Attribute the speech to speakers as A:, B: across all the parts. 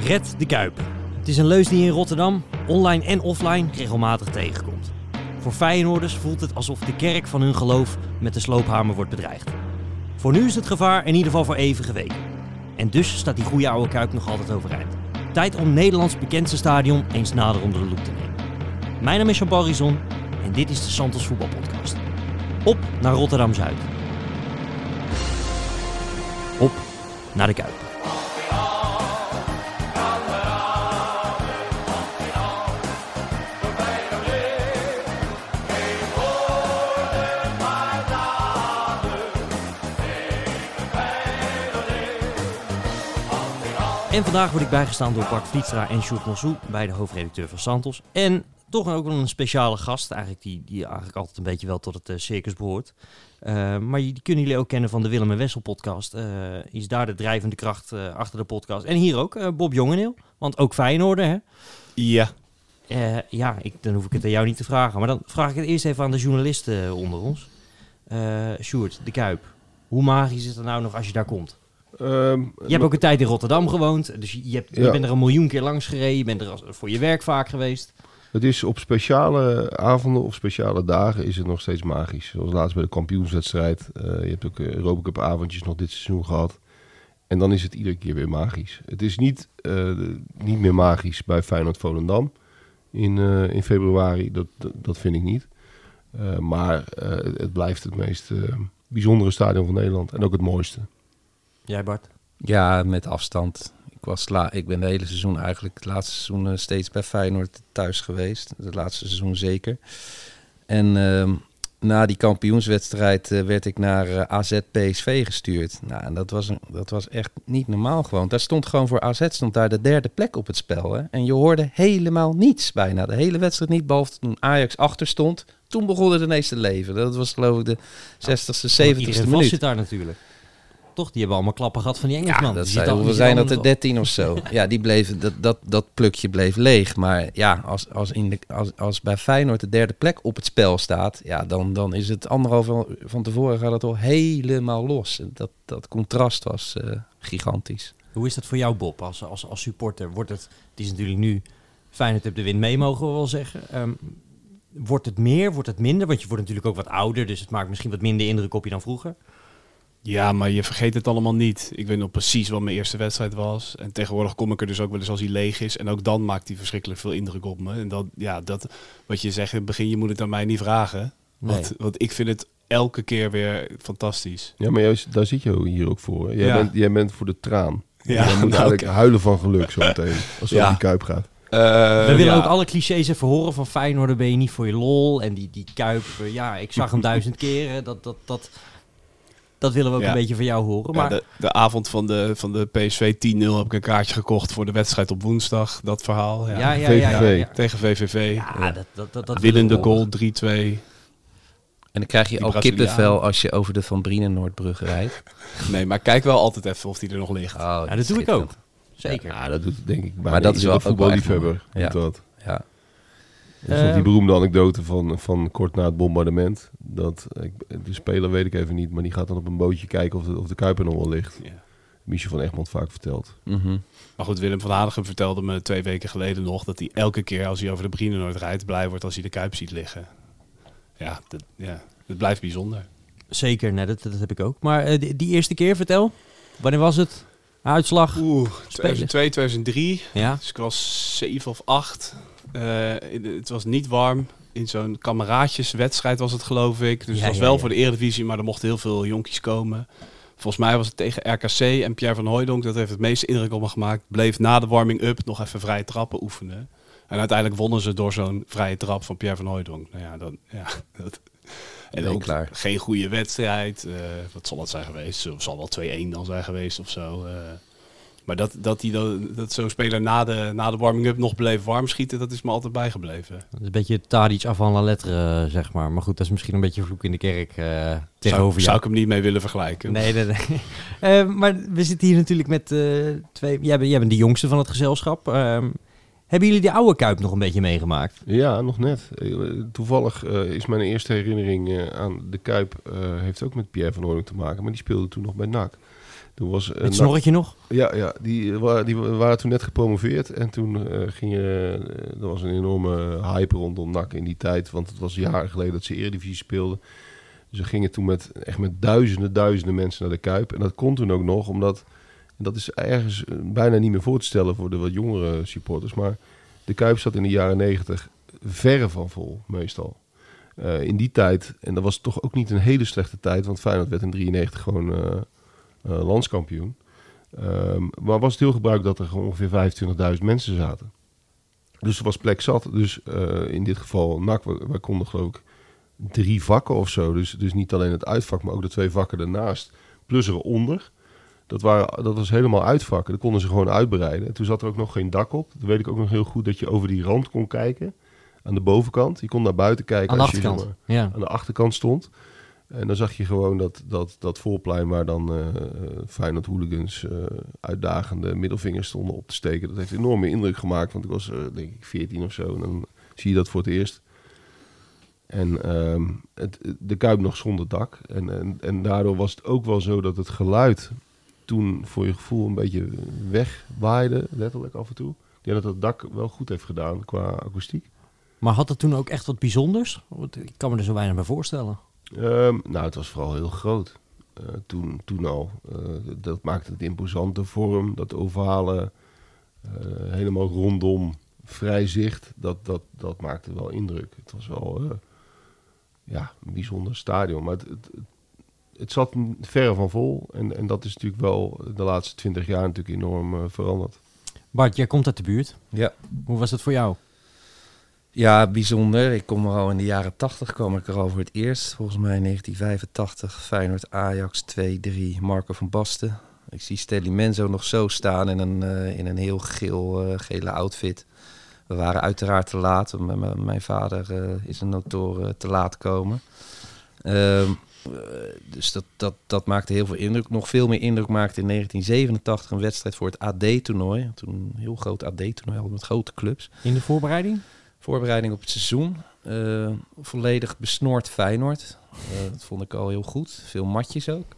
A: Red de Kuip. Het is een leus die je in Rotterdam, online en offline, regelmatig tegenkomt. Voor Feyenoorders voelt het alsof de kerk van hun geloof met de sloophamer wordt bedreigd. Voor nu is het gevaar in ieder geval voor even geweken. En dus staat die goede oude Kuip nog altijd overeind. Tijd om Nederlands bekendste stadion eens nader onder de loep te nemen. Mijn naam is Jean Barrizon en dit is de Santos Voetbalpodcast. Op naar Rotterdam-Zuid. Op naar de Kuip. En vandaag word ik bijgestaan door Bart Vlietstra en Sjoerd Mossou, beide hoofdredacteur van Santos. En toch ook wel een speciale gast, eigenlijk die, die eigenlijk altijd een beetje wel tot het eh, circus behoort. Uh, maar die kunnen jullie ook kennen van de Willem en Wessel podcast. Uh, is daar de drijvende kracht achter de podcast. En hier ook, Bob Jongeneel. Want ook Feyenoorder, hè?
B: Ja.
A: ja, ik, dan hoef ik het aan jou niet te vragen. Maar dan vraag ik het eerst even aan de journalisten onder ons. Sjoerd, de Kuip. Hoe magisch is het er nou nog als je daar komt? Um, je hebt ook een tijd in Rotterdam gewoond. Dus je, hebt, ja. bent er een miljoen keer langs gereden. Je bent er als, voor je werk vaak geweest.
C: Het is op speciale avonden of speciale dagen is het nog steeds magisch. Zoals laatst bij de kampioenswedstrijd. Uh, je hebt ook Europa Cup avondjes nog dit seizoen gehad. En dan is het iedere keer weer magisch. Het is niet, uh, niet meer magisch bij Feyenoord Volendam in, uh, in februari. Dat, dat, dat, vind ik niet. maar het blijft het meest bijzondere stadion van Nederland. En ook het mooiste.
A: Jij Bart?
D: Ja, met afstand. Ik, was la ik ben de hele seizoen eigenlijk, het laatste seizoen uh, steeds bij Feyenoord thuis geweest. Het laatste seizoen zeker. En uh, na die kampioenswedstrijd uh, werd ik naar uh, AZ PSV gestuurd. Nou, en dat was, een, dat was echt niet normaal gewoon. Daar stond gewoon voor AZ stond daar de derde plek op het spel. Hè? En je hoorde helemaal niets bijna. De hele wedstrijd niet, behalve toen Ajax achter stond. Toen begon het ineens te leven. Dat was geloof ik de 60ste, 70ste minuut.
A: zit daar natuurlijk toch? Die hebben allemaal klappen gehad van die Engelsman.
D: Ja, dat zijn, hoeveel zijn dat er 13 of zo? ja, die bleven, dat, dat, dat plukje bleef leeg. Maar ja, als, als, in de, als, als bij Feyenoord de derde plek op het spel staat, ja, dan, dan is het anderhalf van tevoren gaat het al helemaal los. Dat, dat contrast was uh, gigantisch.
A: Hoe is dat voor jou, Bob, als, als, als supporter? Wordt het, het is natuurlijk nu, Feyenoord hebt de win mee, mogen we wel zeggen. Um, wordt het meer, wordt het minder? Want je wordt natuurlijk ook wat ouder, dus het maakt misschien wat minder indruk op je dan vroeger.
B: Ja, maar je vergeet het allemaal niet. Ik weet nog precies wat mijn eerste wedstrijd was. En tegenwoordig kom ik er dus ook wel eens als hij leeg is. En ook dan maakt hij verschrikkelijk veel indruk op me. En dat, ja, dat wat je zegt in het begin, je moet het aan mij niet vragen. Nee. Want, want ik vind het elke keer weer fantastisch.
C: Ja, maar juist, daar zit je hier ook voor. Jij, ja. bent, jij bent voor de traan. Ja, jij moet nou, eigenlijk huilen van geluk zo meteen. Als het ja. die kuip gaat.
A: Uh, we willen ja. ook alle clichés even horen van Feyenoord. ben je niet voor je lol. En die, die Kuip, ja, ik zag hem duizend keren. Dat, dat, dat, dat willen we ook een beetje van jou horen. Maar...
B: Ja, de, de, avond van de, van de PSV 10-0 heb ik een kaartje gekocht voor de wedstrijd op woensdag. Dat verhaal.
A: Ja, ja, ja, ja
B: Tegen VVV.
A: Ja, dat, dat, dat, dat
B: Winnende goal 3-2.
D: En dan krijg je ook kippenvel als je over de Van Brienen Noordbrug rijdt.
B: nee, maar kijk wel altijd even of die er nog ligt.
A: Oh, ja, dat doe ik ook. Zeker.
C: Ja, dat doet denk ik. Maar dat is wel voetballiefhebber.
D: Ja.
C: Dat.
D: ja.
C: Dus uh, die beroemde anekdote van, van kort na het bombardement. Dat, de speler weet ik even niet, maar die gaat dan op een bootje kijken of de, of de Kuiper nog wel ligt. Ja. Michel van Egmond vaak verteld.
D: Mm -hmm.
B: Maar goed, Willem van Hanegem vertelde me twee weken geleden nog... dat hij elke keer als hij over de Brienenoord rijdt... blij wordt als hij de Kuip ziet liggen. Ja, dat, ja, het blijft bijzonder.
A: Zeker, nee, dat, dat heb ik ook. Maar uh, die, die, eerste keer, vertel. Wanneer was het? Uitslag?
B: Oeh, 2002, 2003. Ja. Dus ik was 7 of 8. Uh, het was niet warm. In zo'n kameraadjeswedstrijd was het, geloof ik. Dus ja, het was wel voor de Eredivisie, maar er mochten heel veel jonkies komen. Volgens mij was het tegen RKC en Pierre van Hooijdonk. Dat heeft het meeste indruk op me gemaakt. Bleef na de warming-up nog even vrije trappen oefenen. En uiteindelijk wonnen ze door zo'n vrije trap van Pierre van Hooijdonk. Nou ja, dan, ja, dat, en ook klaar. geen goede wedstrijd. Uh, wat zal het zijn geweest? Of zal wel 2-1 dan zijn geweest of zo. Uh, maar dat, dat, die, dat, dat zo'n speler na de, na de warming-up nog bleef warm schieten, dat is me altijd bijgebleven.
A: Dat is een beetje Tadic af van la lettre, zeg maar. Maar goed, dat is misschien een beetje vloek in de kerk uh, tegenover
B: zou, zou ik hem niet mee willen vergelijken.
A: Nee, nee, nee. uh, maar we zitten hier natuurlijk met uh, twee... Jij bent, jij bent de jongste van het gezelschap. Ehm, hebben jullie die oude Kuip nog een beetje meegemaakt?
C: Ja, nog net. Toevallig is mijn eerste herinnering aan de Kuip... heeft ook met Pierre van Hooydonk te maken. Maar die speelde toen nog bij NAC. Toen was,
A: Het snorretje nog?
C: Ja, ja die, waren, die waren toen net gepromoveerd. En toen uh, gingen, er was een enorme hype rondom NAC in die tijd. Want het was jaren geleden dat ze Eredivisie speelden. Ze gingen toen met, echt met duizenden, duizenden mensen naar de Kuip. En dat kon toen ook nog, omdat... En dat is ergens bijna niet meer voor te stellen voor de wat jongere supporters. Maar de Kuip zat in de jaren negentig verre van vol, meestal. Uh, in die tijd, en dat was toch ook niet een hele slechte tijd, want Feyenoord werd in 93 gewoon uh, landskampioen. Um, maar was het heel gebruikelijk dat er ongeveer 25.000 mensen zaten. Dus er was plek zat. Dus in dit geval NAC, wij konden geloof ik drie vakken of zo. Dus, dus niet alleen het uitvak, maar ook de twee vakken ernaast. Plus eronder. Dat, waren, dat was helemaal uitvakken. Dat konden ze gewoon uitbreiden. En toen zat er ook nog geen dak op. Dat weet ik ook nog heel goed dat je over die rand kon kijken. Aan de bovenkant. Je kon naar buiten kijken
A: aan de
C: als
A: achterkant.
C: je
A: ja.
C: aan de achterkant stond. En dan zag je gewoon dat, dat, dat voorplein waar dan uh, Feyenoord hooligans uh, uitdagende middelvingers stonden op te steken. Dat heeft enorme indruk gemaakt, want ik was uh, denk ik 14 of zo. En dan zie je dat voor het eerst. En um, het, de Kuip nog zonder dak. En, en, en daardoor was het ook wel zo dat het geluid toen voor je gevoel een beetje wegwaaide, letterlijk af en toe. Ik denk dat het dak wel goed heeft gedaan qua akoestiek.
A: Maar had het toen ook echt wat bijzonders? Ik kan me er zo weinig bij voorstellen.
C: Um, nou, het was vooral heel groot. Uh, toen, toen al. Uh, dat maakte het imposante vorm, dat ovale, uh, helemaal rondom vrij zicht. Dat, dat, dat maakte wel indruk. Het was wel ja, een bijzonder stadion. Maar het, het, het zat verre van vol. En, en dat is natuurlijk wel de laatste twintig jaar natuurlijk enorm veranderd.
A: Bart, jij komt uit de buurt.
D: Ja.
A: Hoe was het voor jou?
D: Ja, bijzonder. Ik kom er al in de jaren 80 kwam ik er al voor het eerst. Volgens mij in 1985, Feyenoord Ajax 2-3, Marco van Basten. Ik zie Stelly Menzo nog zo staan in een, uh, in een heel geel, uh, gele outfit. We waren uiteraard te laat. Mijn vader uh, is een notor te laat komen. Ehm, dus dat, dat, dat maakte heel veel indruk. Nog veel meer indruk maakte in 1987 een wedstrijd voor het AD-toernooi. Toen een heel groot AD-toernooi met grote clubs.
A: In de voorbereiding?
D: Voorbereiding op het seizoen. Uh, volledig besnoord Feyenoord. Uh, dat vond ik al heel goed. Veel matjes ook.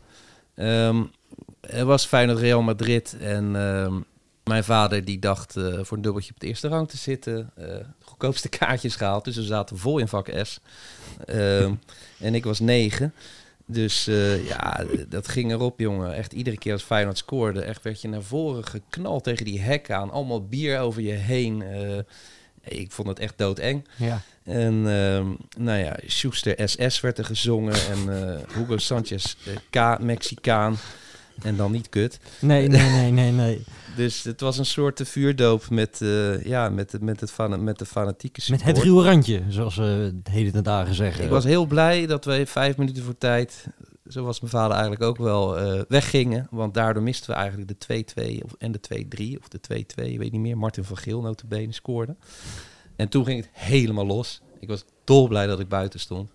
D: Um, er was Feyenoord Real Madrid. En um, mijn vader die dacht uh, voor een dubbeltje op de eerste rang te zitten. goedkoopste kaartjes gehaald. Dus we zaten vol in vak S. Um, en ik was negen. Dus ja, dat ging erop, jongen. Echt iedere keer als Feyenoord scoorde, echt werd je naar voren geknald tegen die hek aan. Allemaal bier over je heen. Ik vond het echt doodeng.
A: Ja.
D: En uh, nou ja, Schuster SS werd er gezongen en uh, Hugo Sanchez K, Mexicaan. En dan niet kut.
A: Nee, nee, nee, nee, nee.
D: dus het was een soort vuurdoop met, uh, ja, met, met, het fan, met de fanatieke support.
A: Met het ruwe randje, zoals we de hele dagen zeggen.
D: Ik was heel blij dat wij vijf minuten voor tijd, zoals mijn vader eigenlijk ook wel, uh, weggingen. Want daardoor misten we eigenlijk de 2-2 en de 2-3 of de 2-2, ik weet niet meer. Martin van Geel notabene scoorde. En toen ging het helemaal los. Ik was dolblij dat ik buiten stond.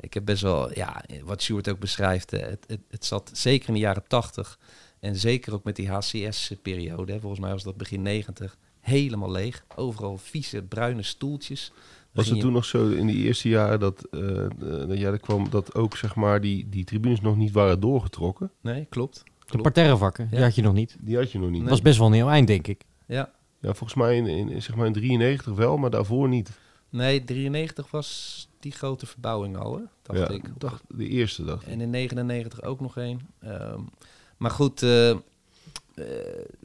D: Ik heb best wel, ja, wat Sjoerd ook beschrijft, het, het, het zat zeker in de jaren 80 en zeker ook met die HCS-periode, volgens mij was dat begin 90, helemaal leeg. Overal vieze bruine stoeltjes.
C: Was het toen nog zo in die eerste jaren dat, uh, ja, er kwam dat ook zeg maar die, die tribunes nog niet waren doorgetrokken?
D: Nee, klopt.
A: De parterrevakken, ja. die had je nog niet.
C: Die had je nog niet.
A: Dat was best wel een heel eind, denk ik.
D: Ja.
C: Ja, volgens mij in, in, zeg maar in 93 wel, maar daarvoor niet.
D: Nee, 93 was die grote verbouwing al, hè? dacht
C: ja,
D: ik.
C: Dacht, de eerste dag.
D: En in 99 ook nog één. Um, maar goed, uh, uh,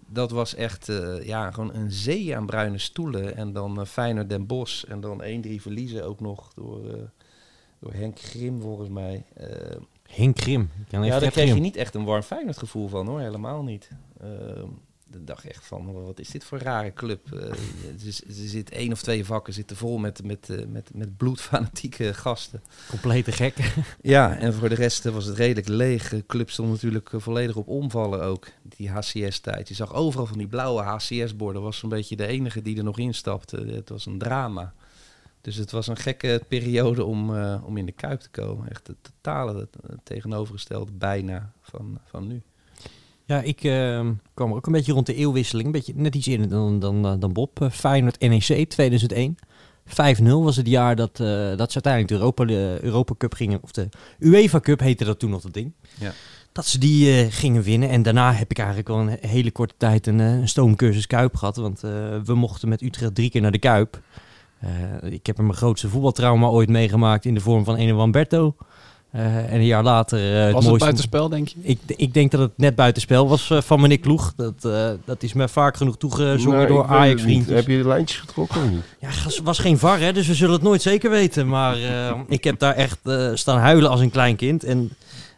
D: dat was echt uh, ja, gewoon een zee aan bruine stoelen. En dan Feyenoord Den Bosch. En dan 1-3 verliezen ook nog door, door Henk Grim, volgens mij.
A: Henk Grim?
D: Ja, daar kreeg je niet echt een warm Feyenoord gevoel van, hoor. Helemaal niet. De dag echt van, wat is dit voor een rare club? Uh, er, er zit één of twee vakken zitten vol met, met, uh, met, met bloedfanatieke gasten.
A: Complete gek.
D: ja, en voor de rest was het redelijk leeg. De club stond natuurlijk volledig op omvallen ook, die HCS-tijd. Je zag overal van die blauwe HCS-borden. was zo'n beetje de enige die er nog instapte. Het was een drama. Dus het was een gekke periode om, uh, om in de Kuip te komen. Echt het totale het tegenovergestelde bijna van, van nu.
A: Ja, ik uh, kwam ook een beetje rond de eeuwwisseling. Een beetje net iets eerder dan, dan, dan Bob. Uh, Feyenoord NEC 2001. 5-0 was het jaar dat, uh, dat ze uiteindelijk de Europa, de Europa Cup gingen. Of de UEFA Cup heette dat toen nog dat ding.
D: Ja.
A: dat ze die gingen winnen. En daarna heb ik eigenlijk al een hele korte tijd een, een stoomcursus Kuip gehad. Want we mochten met Utrecht drie keer naar de Kuip. ik heb er mijn grootste voetbaltrauma ooit meegemaakt in de vorm van Ene Wamberto. Uh, en een jaar later... Uh,
B: was het, mooiste... buitenspel, denk je?
A: Ik, ik denk dat het net buitenspel was uh, van meneer Kloeg. Dat, dat is me vaak genoeg toegezongen door Ajax-vriendjes.
C: Heb je de lijntjes getrokken of niet?
A: Ja, het was geen VAR, hè, dus we zullen het nooit zeker weten. Maar ik heb daar echt staan huilen als een klein kind. En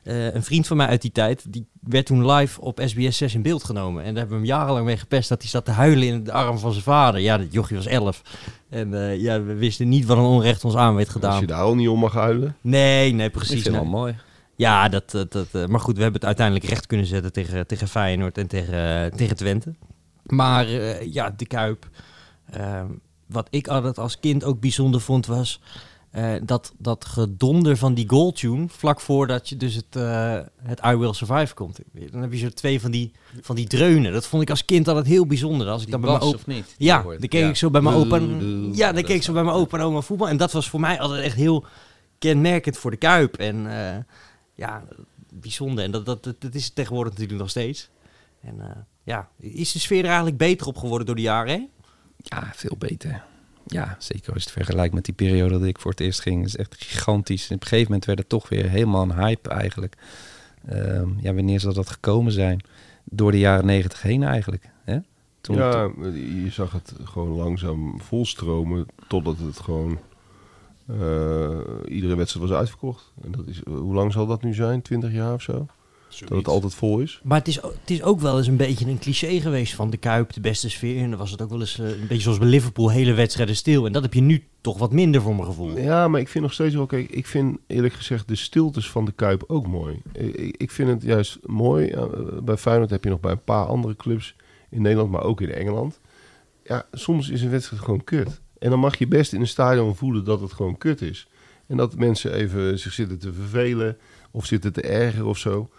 A: uh, een vriend van mij uit die tijd, die werd toen live op SBS 6 in beeld genomen. En daar hebben we hem jarenlang mee gepest dat hij zat te huilen in de arm van zijn vader. Ja, dat jochie was 11. En uh, ja, we wisten niet wat een onrecht ons aan werd gedaan. Als
C: je daar al niet om mag huilen?
A: Nee, nee, precies. Ik
D: vind wel mooi.
A: Ja, dat, dat, dat uh, maar goed, we hebben het uiteindelijk recht kunnen zetten tegen, tegen Feyenoord en tegen, tegen Twente. Maar ja, de Kuip. wat ik altijd als kind ook bijzonder vond was uh, dat, dat gedonder van die goaltune, vlak voordat je dus het, uh, het I Will Survive komt. Dan heb je zo twee van die, van die dreunen. Dat vond ik als kind altijd heel bijzonder. Als ik dan bij mijn
D: opa... niet?
A: Ja, dan keek ik zo bij mijn opa... Ja, dan keek ik zo bij mijn opa en oma voetbal. En dat was voor mij altijd echt heel kenmerkend voor de Kuip. En uh, ja, bijzonder. En dat, dat, dat, is tegenwoordig natuurlijk nog steeds. En ja, is de sfeer er eigenlijk beter op geworden door de jaren heen?
D: Ja, veel beter. Ja, zeker als je het vergelijkt met die periode dat ik voor het eerst ging. is echt gigantisch. En op een gegeven moment werd het toch weer helemaal een hype eigenlijk. Ehm, ja, wanneer zal dat gekomen zijn? Door de jaren negentig heen eigenlijk. Hè?
C: Toen ja, je zag het gewoon langzaam volstromen totdat het gewoon... Uh, iedere wedstrijd was uitverkocht. En dat is, hoe lang zal dat nu zijn? 20 jaar of zo? Dat het altijd vol is.
A: Maar het is, het is ook wel eens een beetje een cliché geweest van de Kuip, de beste sfeer. En dan was het ook wel eens eh, een beetje zoals bij Liverpool, hele wedstrijden stil. En dat heb je nu toch wat minder voor mijn gevoel.
C: Ja, maar ik vind nog steeds wel, kijk, ik vind eerlijk gezegd de stiltes van de Kuip ook mooi. Ik, ik vind het juist mooi. bij Feyenoord heb je nog bij een paar andere clubs in Nederland, maar ook in Engeland. Ja, soms is een wedstrijd gewoon kut. En dan mag je best in een stadion voelen dat het gewoon kut is. En dat mensen even zich zitten te vervelen of zitten te erger of zo.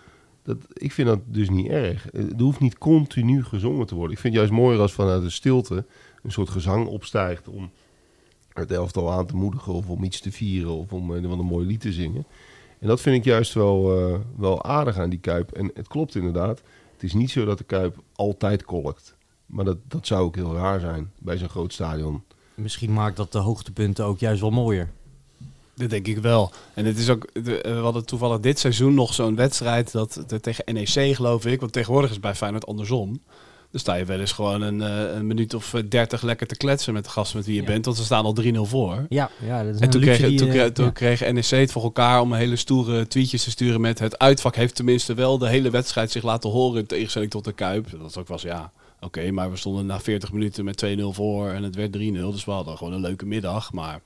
C: Dat, ik vind dat dus niet erg. Er hoeft niet continu gezongen te worden. Ik vind het juist mooier als vanuit de stilte een soort gezang opstijgt om het elftal aan te moedigen of om iets te vieren of om een, een mooi lied te zingen. En dat vind ik juist wel, uh, wel aardig aan die Kuip. En het klopt inderdaad. Het is niet zo dat de Kuip altijd kolkt. Maar dat, dat zou ook heel raar zijn bij zo'n groot stadion.
A: Misschien maakt dat de hoogtepunten ook juist wel mooier.
B: Dat denk ik wel. En het is ook, we hadden toevallig dit seizoen nog zo'n wedstrijd dat tegen NEC geloof ik, want tegenwoordig is bij Feyenoord andersom. Dan sta je wel eens gewoon een, eh, een minuut of eh, dertig lekker te kletsen met de gasten met wie je bent. Want ze staan al 3-0 voor.
A: Ja, ja dat is
B: en toen, kreeg, die, toen, uh, toen ja. kreeg NEC het voor elkaar om een hele stoere tweetjes te sturen met... Het uitvak heeft tenminste wel de hele wedstrijd zich laten horen in tegenstelling tot de Kuip. Dat ook was, ja, oké, maar we stonden na 40 minuten met 2-0 voor en het werd 3-0. Dus we hadden gewoon een leuke middag, maar...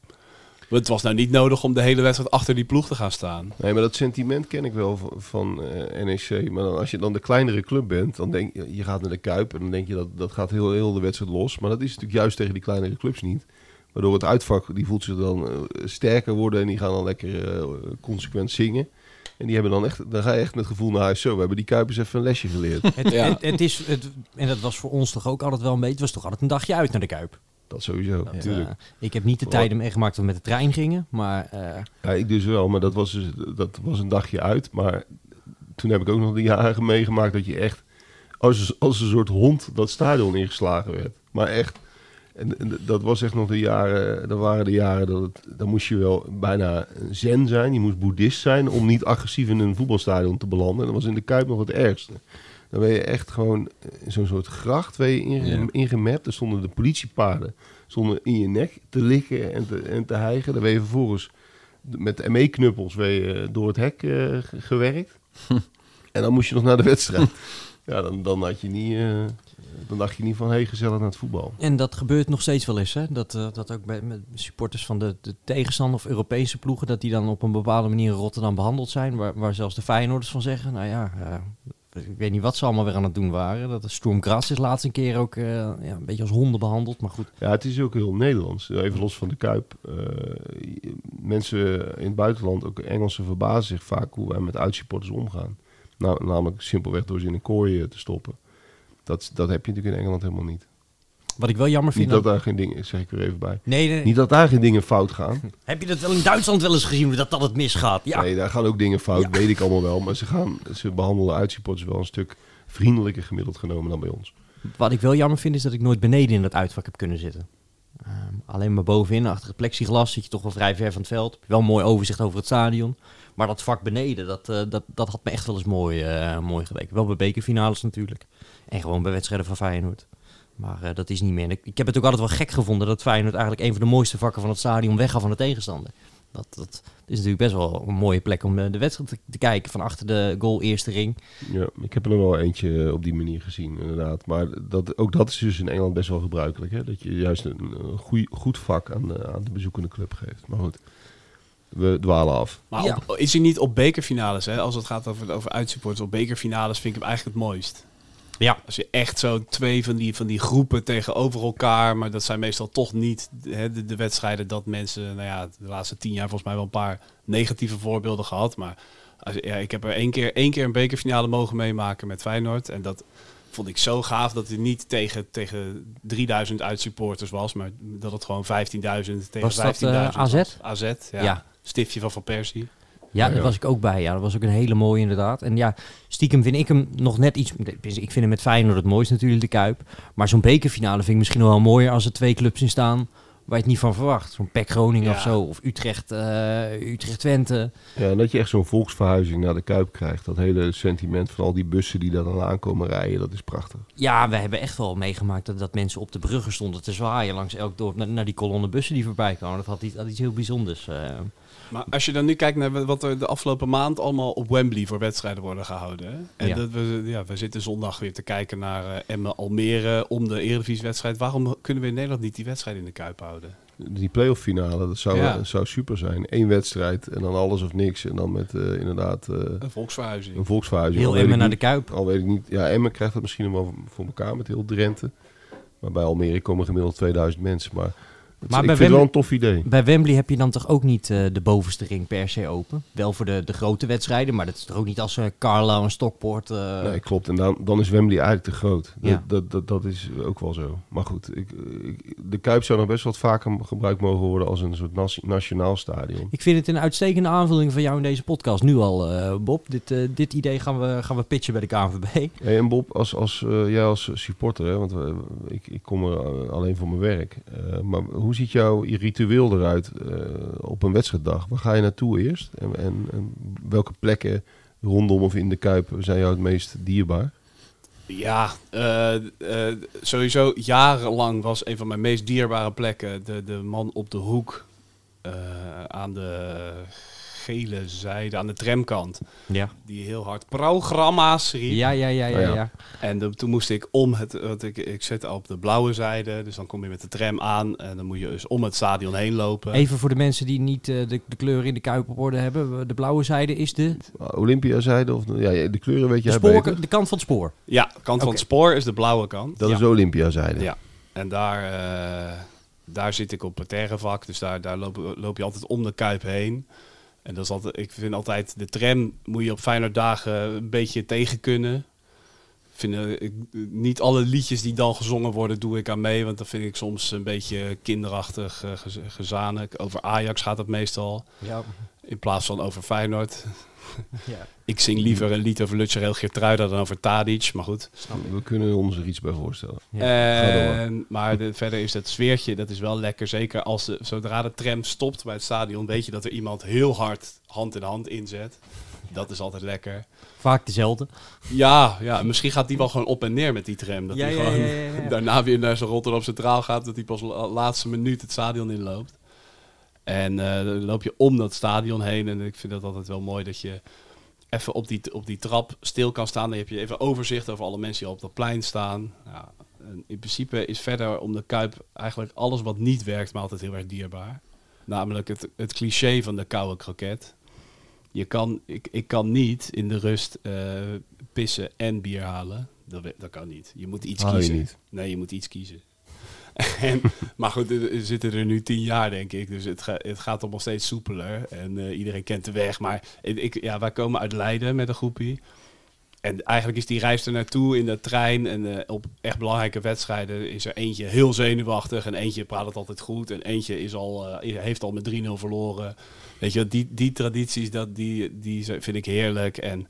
B: Het was nou niet nodig om de hele wedstrijd achter die ploeg te gaan staan.
C: Nee, maar dat sentiment ken ik wel van, van uh, eh, NEC. Maar dan, als je dan de kleinere club bent, dan denk je, je gaat naar de Kuip en dan denk je dat dat gaat heel, heel de wedstrijd los. Maar dat is natuurlijk juist tegen die kleinere clubs niet. Waardoor het uitvak, die voelt zich dan uh, sterker worden en die gaan dan lekker uh, consequent zingen. En die hebben dan echt, dan ga je echt met gevoel naar huis. Zo, we hebben die Kuipers even een lesje geleerd.
A: het, ja. het, het, is, het, en dat was voor ons toch ook altijd wel een beetje, het was toch altijd een dagje uit naar de Kuip.
C: Dat sowieso, natuurlijk.
A: ik heb niet de tijden meegemaakt dat we met de trein gingen, maar... Uh...
C: Ja, ik dus wel, maar dat was, dus, dat was een dagje uit. Maar toen heb ik ook nog de jaren meegemaakt dat je echt als, als een soort hond dat stadion ingeslagen werd. Maar echt, en, dat was echt nog de jaren, dat waren de jaren dat het, dan moest je wel bijna zen zijn. Je moest boeddhist zijn om niet agressief in een voetbalstadion te belanden. En dat was in de Kuip nog het ergste. Dan ben je echt gewoon in zo'n soort gracht ben je inge ingemapt. Er stonden de politiepaarden stonden in je nek te likken en te, en te hijgen. Dan ben je vervolgens met ME-knuppels door het hek uh, gewerkt. en dan moest je nog naar de wedstrijd. ja, dan, dan had je niet... Uh, dan dacht je niet van, hé, hey, gezellig naar het voetbal.
A: En dat gebeurt nog steeds wel eens, hè? Dat, uh, dat ook bij met supporters van de, de tegenstander of Europese ploegen... dat die dan op een bepaalde manier in Rotterdam behandeld zijn... waar, waar zelfs de Feyenoorders van zeggen... nou ja, ik weet niet wat ze allemaal weer aan het doen waren. Dat Gras is laatst een keer ook uh, ja, een beetje als honden behandeld, maar goed.
C: Ja, het is ook heel Nederlands. Even los van de Kuip. Uh, mensen in het buitenland, ook Engelsen, verbazen zich vaak hoe wij met uitsupporters omgaan. Nou, namelijk simpelweg door ze in een kooi eh, te stoppen. Dat, dat heb je natuurlijk in Engeland helemaal niet.
A: Wat ik wel jammer vind...
C: Niet dat daar geen dingen, zeg ik er even bij.
A: Nee, nee,
C: Niet dat daar geen dingen fout gaan.
A: Heb je dat wel in Duitsland wel eens gezien, dat dat het misgaat? Ja.
C: Nee, daar gaan ook dingen fout, weet ik allemaal wel. Maar ze, gaan, ze behandelen uitsupporters wel een stuk vriendelijker gemiddeld genomen dan bij ons.
A: Wat ik wel jammer vind, is dat ik nooit beneden in dat uitvak heb kunnen zitten. Ehm, alleen maar bovenin, achter het plexiglas, zit je toch wel vrij ver van het veld. Wel een mooi overzicht over het stadion. Maar dat vak beneden, dat, eh, dat, dat had me echt wel eens mooi, uh, mooi geleken. Wel bij bekerfinales natuurlijk. En gewoon bij wedstrijden van Feyenoord. Maar uh, dat is niet meer. Ik, heb het ook altijd wel gek gevonden dat Feyenoord eigenlijk een van de mooiste vakken van het stadion weggaf van de tegenstander. Dat, dat is natuurlijk best wel een mooie plek om de wedstrijd te, te, kijken van achter de goal eerste ring.
C: Ja, ik heb er nog wel eentje op die manier gezien inderdaad. Maar dat, ook dat is dus in Engeland best wel gebruikelijk. Hè? Dat je juist een, een goeie, goed vak aan de, aan de bezoekende club geeft. Maar goed we dwalen af.
B: Maar ja. op, is hij niet op bekerfinales, hè? als het gaat over, over uitsupporters, op bekerfinales vind ik hem eigenlijk het mooist.
A: Ja.
B: Als je echt zo twee van die, van die groepen tegenover elkaar, maar dat zijn meestal toch niet hè, de, de, wedstrijden dat mensen, nou ja, de laatste tien jaar volgens mij wel een paar negatieve voorbeelden gehad. Maar als, ja, ik heb er één keer, één keer een bekerfinale mogen meemaken met Feyenoord. En dat vond ik zo gaaf dat het niet tegen, tegen 3000 uitsupporters was, maar dat het gewoon 15.000 tegen 15.000 uh,
A: AZ?
B: AZ, ja. ja stiftje van Van Persie.
A: Ja, daar was ik ook bij. Ja, dat was ook een hele mooie inderdaad. En ja, stiekem vind ik hem nog net iets... Ik vind hem met Feyenoord het mooiste natuurlijk, de Kuip. Maar zo'n bekerfinale vind ik misschien nog wel mooier als er twee clubs in staan waar je het niet van verwacht. Zo'n Pek Groningen of zo, of Utrecht, uh, Utrecht Twente.
C: Ja, dat je echt zo'n volksverhuizing naar de Kuip krijgt. Dat hele sentiment van al die bussen die daar dan aankomen rijden, dat is prachtig.
A: Ja, we hebben echt wel meegemaakt dat, dat mensen op de bruggen stonden te zwaaien langs elk dorp naar, naar die kolonne bussen die voorbij kwamen. Dat had iets, had iets heel bijzonders. Uh.
B: Maar als je dan nu kijkt naar wat er de afgelopen maand allemaal op Wembley voor wedstrijden worden gehouden. Hè? En ja. Dat we, ja, we zitten zondag weer te kijken naar uh, Emmen Almere om de Eredivisie-wedstrijd. Waarom kunnen we in Nederland niet die wedstrijd in de Kuip houden?
C: Die playoff finale, dat zou, ja. zou super zijn. Eén wedstrijd en dan alles of niks. En dan met uh, inderdaad... Uh,
B: een volksverhuizing.
C: Een volksverhuizing.
A: Heel Emmen naar de Kuip.
C: Al weet ik niet. Ja, Emmen krijgt dat misschien wel voor elkaar met heel Drenthe. Maar bij Almere komen gemiddeld 2000 mensen. Maar maar ik bij vind Wembley, wel een tof idee.
A: Bij Wembley heb je dan toch ook niet uh, de bovenste ring per se open? Wel voor de, de grote wedstrijden, maar dat is toch ook niet als uh, Carlo en Stockport... Uh...
C: Nee, klopt. En dan, dan is Wembley eigenlijk te groot. Dat, ja. dat, dat, dat, is ook wel zo. Maar goed, ik, ik, de Kuip zou nog best wat vaker gebruikt mogen worden als een soort nationaal stadion.
A: Ik vind het een uitstekende aanvulling van jou in deze podcast. Nu al, Bob. Dit, dit idee gaan we, gaan we pitchen bij de KNVB.
C: Hey, en Bob, als, als, jij als supporter, hè, want ik, ik kom er alleen voor mijn werk. maar hoe ziet jouw ritueel eruit uh, op een wedstrijddag? Waar ga je naartoe eerst? En, en, welke plekken rondom of in de Kuip zijn jou het meest dierbaar?
B: Ja, uh, uh, sowieso jarenlang was een van mijn meest dierbare plekken de, de man op de hoek aan de gele zijde aan de tramkant.
A: Ja.
B: Die heel hard programma's riep.
A: Ja, ja, ja, ja. ja.
B: En de, toen moest ik om het, want ik, ik zit op de blauwe zijde, dus dan kom je met de tram aan en dan moet je dus om het stadion heen lopen.
A: Even voor de mensen die niet uh, de, de kleuren in de kuip op orde hebben. De blauwe zijde is de...
C: Olympiazijde of ja, de kleuren weet je
A: de, spoor, de kant van het spoor.
B: Ja, de kant okay. van het spoor is de blauwe kant.
C: Dat
B: ja.
C: is de Olympiazijde.
B: Ja, en daar... Uh, daar zit ik op het terrevak, dus daar, daar loop, loop je altijd om de kuip heen. En dat is altijd, ik vind altijd, de tram moet je op fijne dagen een beetje tegen kunnen. Vind, ik, niet alle liedjes die dan gezongen worden, doe ik aan mee. Want dat vind ik soms een beetje kinderachtig, uh, gezanik. Over Ajax gaat het meestal.
A: Ja.
B: In plaats van over Feyenoord. Ja. ik zing liever een lied over Lutje Heel Geertruida dan over Tadic, maar goed.
C: We kunnen ons er iets bij voorstellen.
B: Ja. maar de, verder is het sfeertje, dat is wel lekker. Zeker als de, zodra de tram stopt bij het stadion, weet je dat er iemand heel hard hand in hand inzet. Dat is altijd lekker.
A: Vaak dezelfde.
B: Ja, ja, misschien gaat die wel gewoon op en neer met die tram. Dat ja, die gewoon daarna weer naar zijn Rotterdam Centraal gaat, dat hij pas de laatste minuut het stadion inloopt. En uh, dan loop je om dat stadion heen. En ik vind dat altijd wel mooi dat je even op die, op die trap stil kan staan. Dan heb je even overzicht over alle mensen die op dat plein staan. Ja, in principe is verder om de Kuip eigenlijk alles wat niet werkt, maar altijd heel erg dierbaar. Namelijk het, het cliché van de koude kroket. Je kan, ik, ik kan niet in de rust uh, pissen en bier halen. Dat, dat kan niet. Je moet iets kiezen.
C: Je.
B: Nee, je moet iets kiezen. en, maar goed, we zitten er nu tien jaar, denk ik. Dus het, ga, het gaat nog steeds soepeler. En uh, iedereen kent de weg. Maar ik, ja, wij komen uit Leiden met een groepie. En eigenlijk is die reis er naartoe in de trein. En op echt belangrijke wedstrijden is er eentje heel zenuwachtig. En eentje praat het altijd goed. En eentje is al, heeft al met 3-0 verloren. Weet je, die, die tradities, dat, die, die vind ik heerlijk. En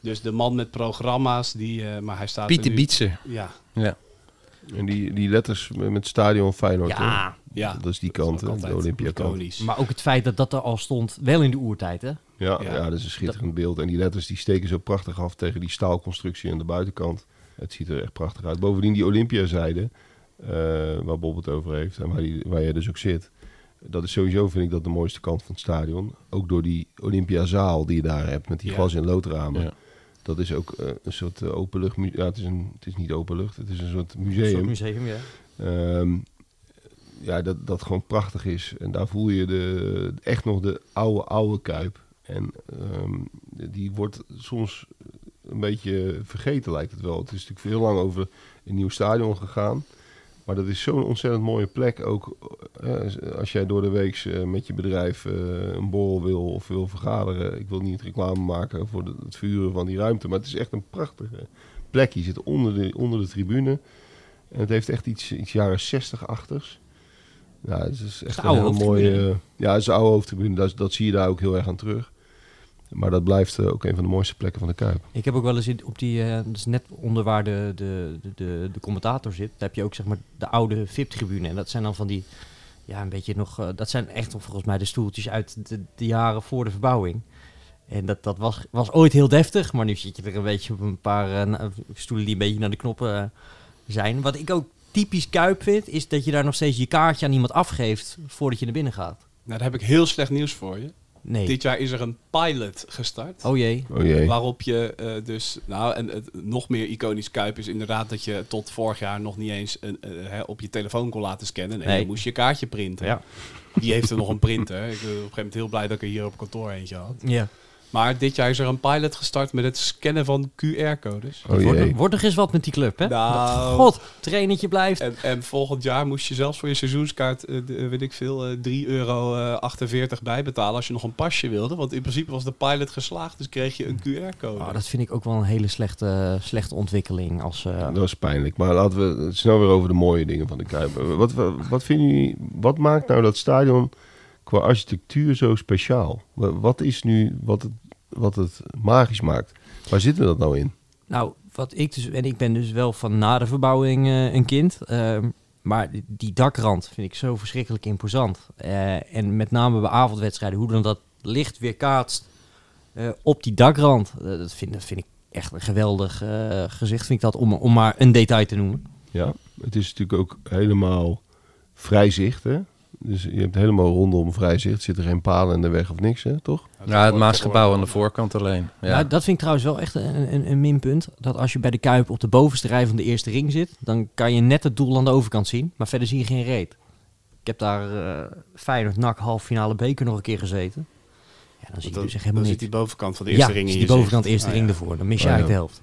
B: dus de man met programma's, die, uh, maar hij staat
D: Pieter Bietser.
B: Ja.
D: ja.
C: En die, die letters met stadion Feyenoord.
B: Ja, ja.
C: Dat is die kant, de Olympia kant.
A: Maar ook het feit dat dat er al stond, wel in de oertijd, hè?
C: Ja, ja. dat is een schitterend beeld. En die letters die steken zo prachtig af tegen die staalconstructie aan de buitenkant. Het ziet er echt prachtig uit. Bovendien die Olympiazijde, uh, waar Bob het over heeft en waar, die, waar jij dus ook zit. Dat is sowieso, vind ik, dat de mooiste kant van het stadion. Ook door die Olympiazaal die je daar hebt, met die glas- en loodramen. Dat is ook uh, een soort uh, openlucht... Ja, het is, een, het is niet openlucht, het is een soort museum. Een soort
A: museum, ja.
C: Um, ja, dat, dat gewoon prachtig is. En daar voel je de, echt nog de oude, oude Kuip. En um, die wordt soms een beetje vergeten, lijkt het wel. Het is natuurlijk veel lang over een nieuw stadion gegaan. Maar dat is zo'n ontzettend mooie plek. Ook uh, als jij door de week uh, met je bedrijf uh, een borrel wil of wil vergaderen. Ik wil niet reclame maken voor de, het vuren van die ruimte. Maar het is echt een prachtige plek. Je zit onder de, onder de tribune. En het heeft echt iets, iets jaren 60 achters. Ja, het is echt een heel mooie. ja, het is een oude hoofdtribune. Dat, dat zie je daar ook heel erg aan terug. Maar dat blijft uh, ook een van de mooiste plekken van de Kuip.
A: Ik heb ook wel eens op die, uh, dat is net onder waar de, de, de, de, commentator zit. Daar heb je ook zeg maar de oude VIP-tribune. En dat zijn dan van die, ja, een beetje nog, uh, dat zijn echt volgens mij de stoeltjes uit de, de, jaren voor de verbouwing. En dat, dat was, was ooit heel deftig, maar nu zit je er een beetje op een paar stoelen die een beetje naar de knoppen zijn. Wat ik ook typisch Kuip vind, is dat je daar nog steeds je kaartje aan iemand afgeeft voordat je naar binnen gaat.
B: Nou, daar heb ik heel slecht nieuws voor je. Nee. Dit jaar is er een pilot gestart.
A: Oh jee.
C: Oh jee.
B: Waarop je uh, dus, nou, en het nog meer iconisch Kuip is inderdaad dat je tot vorig jaar nog niet eens een, uh, hè, op je telefoon kon laten scannen. Nee, nee. dan moest je kaartje printen. Ja. Die heeft er nog een printer. Ik ben op een gegeven moment heel blij dat ik er hier op kantoor eentje had.
A: Ja.
B: Maar dit jaar is er een pilot gestart met het scannen van QR-codes.
A: Oh wordt, wordt er eens wat met die club, hè? Nou, God, trainetje blijft.
B: En, en, volgend jaar moest je zelfs voor je seizoenskaart, uh, weet ik veel, uh, 3,48 euro bijbetalen als je nog een pasje wilde. Want in principe was de pilot geslaagd, dus kreeg je een QR-code.
A: Oh, dat vind ik ook wel een hele slechte, slechte ontwikkeling. Als, uh...
C: Dat is pijnlijk. Maar laten we snel weer over de mooie dingen van de Kuip. Wat, wat, wat vinden jullie, wat maakt nou dat stadion qua architectuur zo speciaal? Wat is nu wat het, wat het magisch maakt? Waar zit dat nou in?
A: Nou, wat ik dus, en ik ben dus wel van na de verbouwing uh, een kind. Uh, maar die dakrand vind ik zo verschrikkelijk imposant. Uh, en met name bij avondwedstrijden, hoe dan dat licht weer kaatst op die dakrand. dat, vind, dat vind ik echt een geweldig gezicht, vind ik dat, om, om maar een detail te noemen.
C: Ja, het is natuurlijk ook helemaal vrij zicht, hè? Dus je hebt helemaal rondom vrij zicht. Zit er geen palen in de weg of niks, hè, toch?
D: Ja, het Maasgebouw aan de voorkant alleen. Ja.
A: ja. dat vind ik trouwens wel echt een, een, een, minpunt. Dat als je bij de Kuip op de bovenste rij van de eerste ring zit... dan kan je net het doel aan de overkant zien. Maar verder zie je geen reet. Ik heb daar uh, Feyenoord NAC halffinale beker nog een keer gezeten. Ja, dan zie je dus echt helemaal
B: niet.
A: zit
B: die bovenkant van de eerste
A: ja,
B: ring
A: in die bovenkant de eerste ah, ring ervoor. Dan mis je oh, eigenlijk de helft.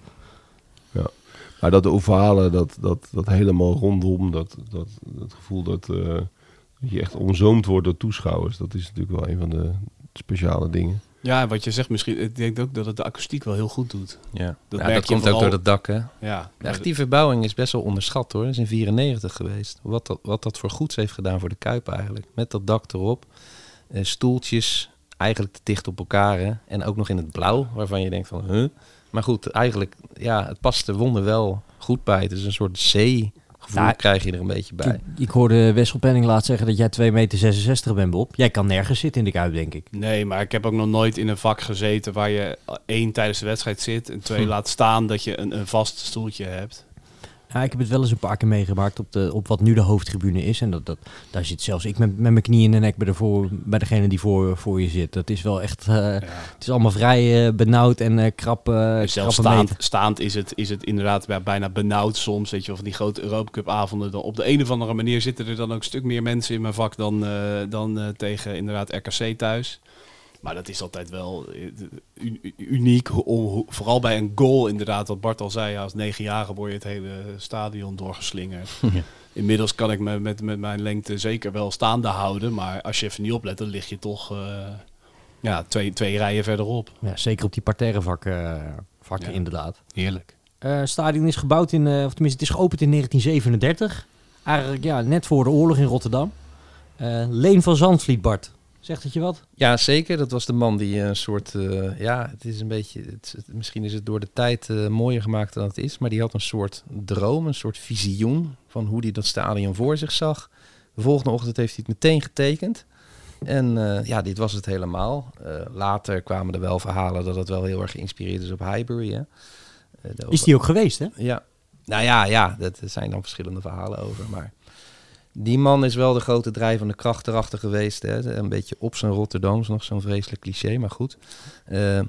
C: Ja. Maar dat ovale, dat, dat, dat helemaal rondom, dat, dat, dat gevoel dat... Uh, dat je echt omzoomd wordt door toeschouwers. Dat is natuurlijk wel een van de speciale dingen.
B: Ja, wat je zegt, misschien, ik denk ook dat het de akoestiek wel heel goed doet.
D: Ja, dat, ja, dat komt ook door het dak, hè?
B: Ja.
D: Echt, die verbouwing is best wel onderschat, hoor. Dat is in 94 geweest. Wat dat, wat dat voor goeds heeft gedaan voor de Kuip eigenlijk. Met dat dak erop. Eh, stoeltjes eigenlijk te dicht op elkaar, hè? En ook nog in het blauw, waarvan je denkt van, huh? Maar goed, eigenlijk, ja, het past de wonder wel goed bij. Het is een soort zee gevoel nou, krijg je er een beetje bij.
A: Ik, ik hoorde Wessel Penning laat zeggen dat jij 2,66 meter bent, Bob. Jij kan nergens zitten in de Kuip, denk ik.
B: Nee, maar ik heb ook nog nooit in een vak gezeten waar je één tijdens de wedstrijd zit en twee hm. laat staan dat je een, een vast stoeltje hebt.
A: Ja, ik heb het wel eens een paar keer meegemaakt op, de, op wat nu de hoofdtribune is. En dat, dat, daar zit zelfs ik met, met mijn knie in de nek bij, de voor, bij degene die voor, voor je zit. Dat is wel echt, uh, het is allemaal vrij uh, benauwd en uh, krap.
B: zelfs staand, staand is, het, is het inderdaad bijna benauwd soms. Weet je, of die grote Europa Cup avonden. Dan op de een of andere manier zitten er dan ook een stuk meer mensen in mijn vak dan, dan tegen inderdaad RKC thuis. Maar dat is altijd wel eh, uniek. vooral bij een goal, inderdaad, wat Bart al zei. als negenjarige word je het hele stadion doorgeslingerd. Inmiddels kan ik me met, met mijn lengte zeker wel staande houden. Maar als je even niet oplet, dan lig je toch uh, Ja, twee, twee rijen verderop.
A: Ja, zeker op die parterre vakken, vakken inderdaad.
B: Heerlijk.
A: Uh, stadion is gebouwd in, of tenminste het is geopend in 1937. Eigenlijk ja, net voor de oorlog in Rotterdam. Leen van Zandvliet, Bart. Zegt het je wat?
D: Ja, zeker. Dat was de man die een soort... ja, het is een beetje... Het, misschien is het door de tijd mooier gemaakt dan het is. Maar die had een soort droom, een soort visioen... van hoe hij dat stadion voor zich zag. De volgende ochtend heeft hij het meteen getekend. En ja, dit was het helemaal. later kwamen er wel verhalen dat het wel heel erg geïnspireerd is op Highbury. Hè?
A: Eh, is die ook geweest, hè?
D: Ja. Nou ja, ja, dat zijn dan verschillende verhalen over. Maar die man is wel de grote drijvende kracht erachter geweest. Hè. Een beetje op zijn Rotterdams, nog zo'n vreselijk cliché, maar goed.
A: Uh,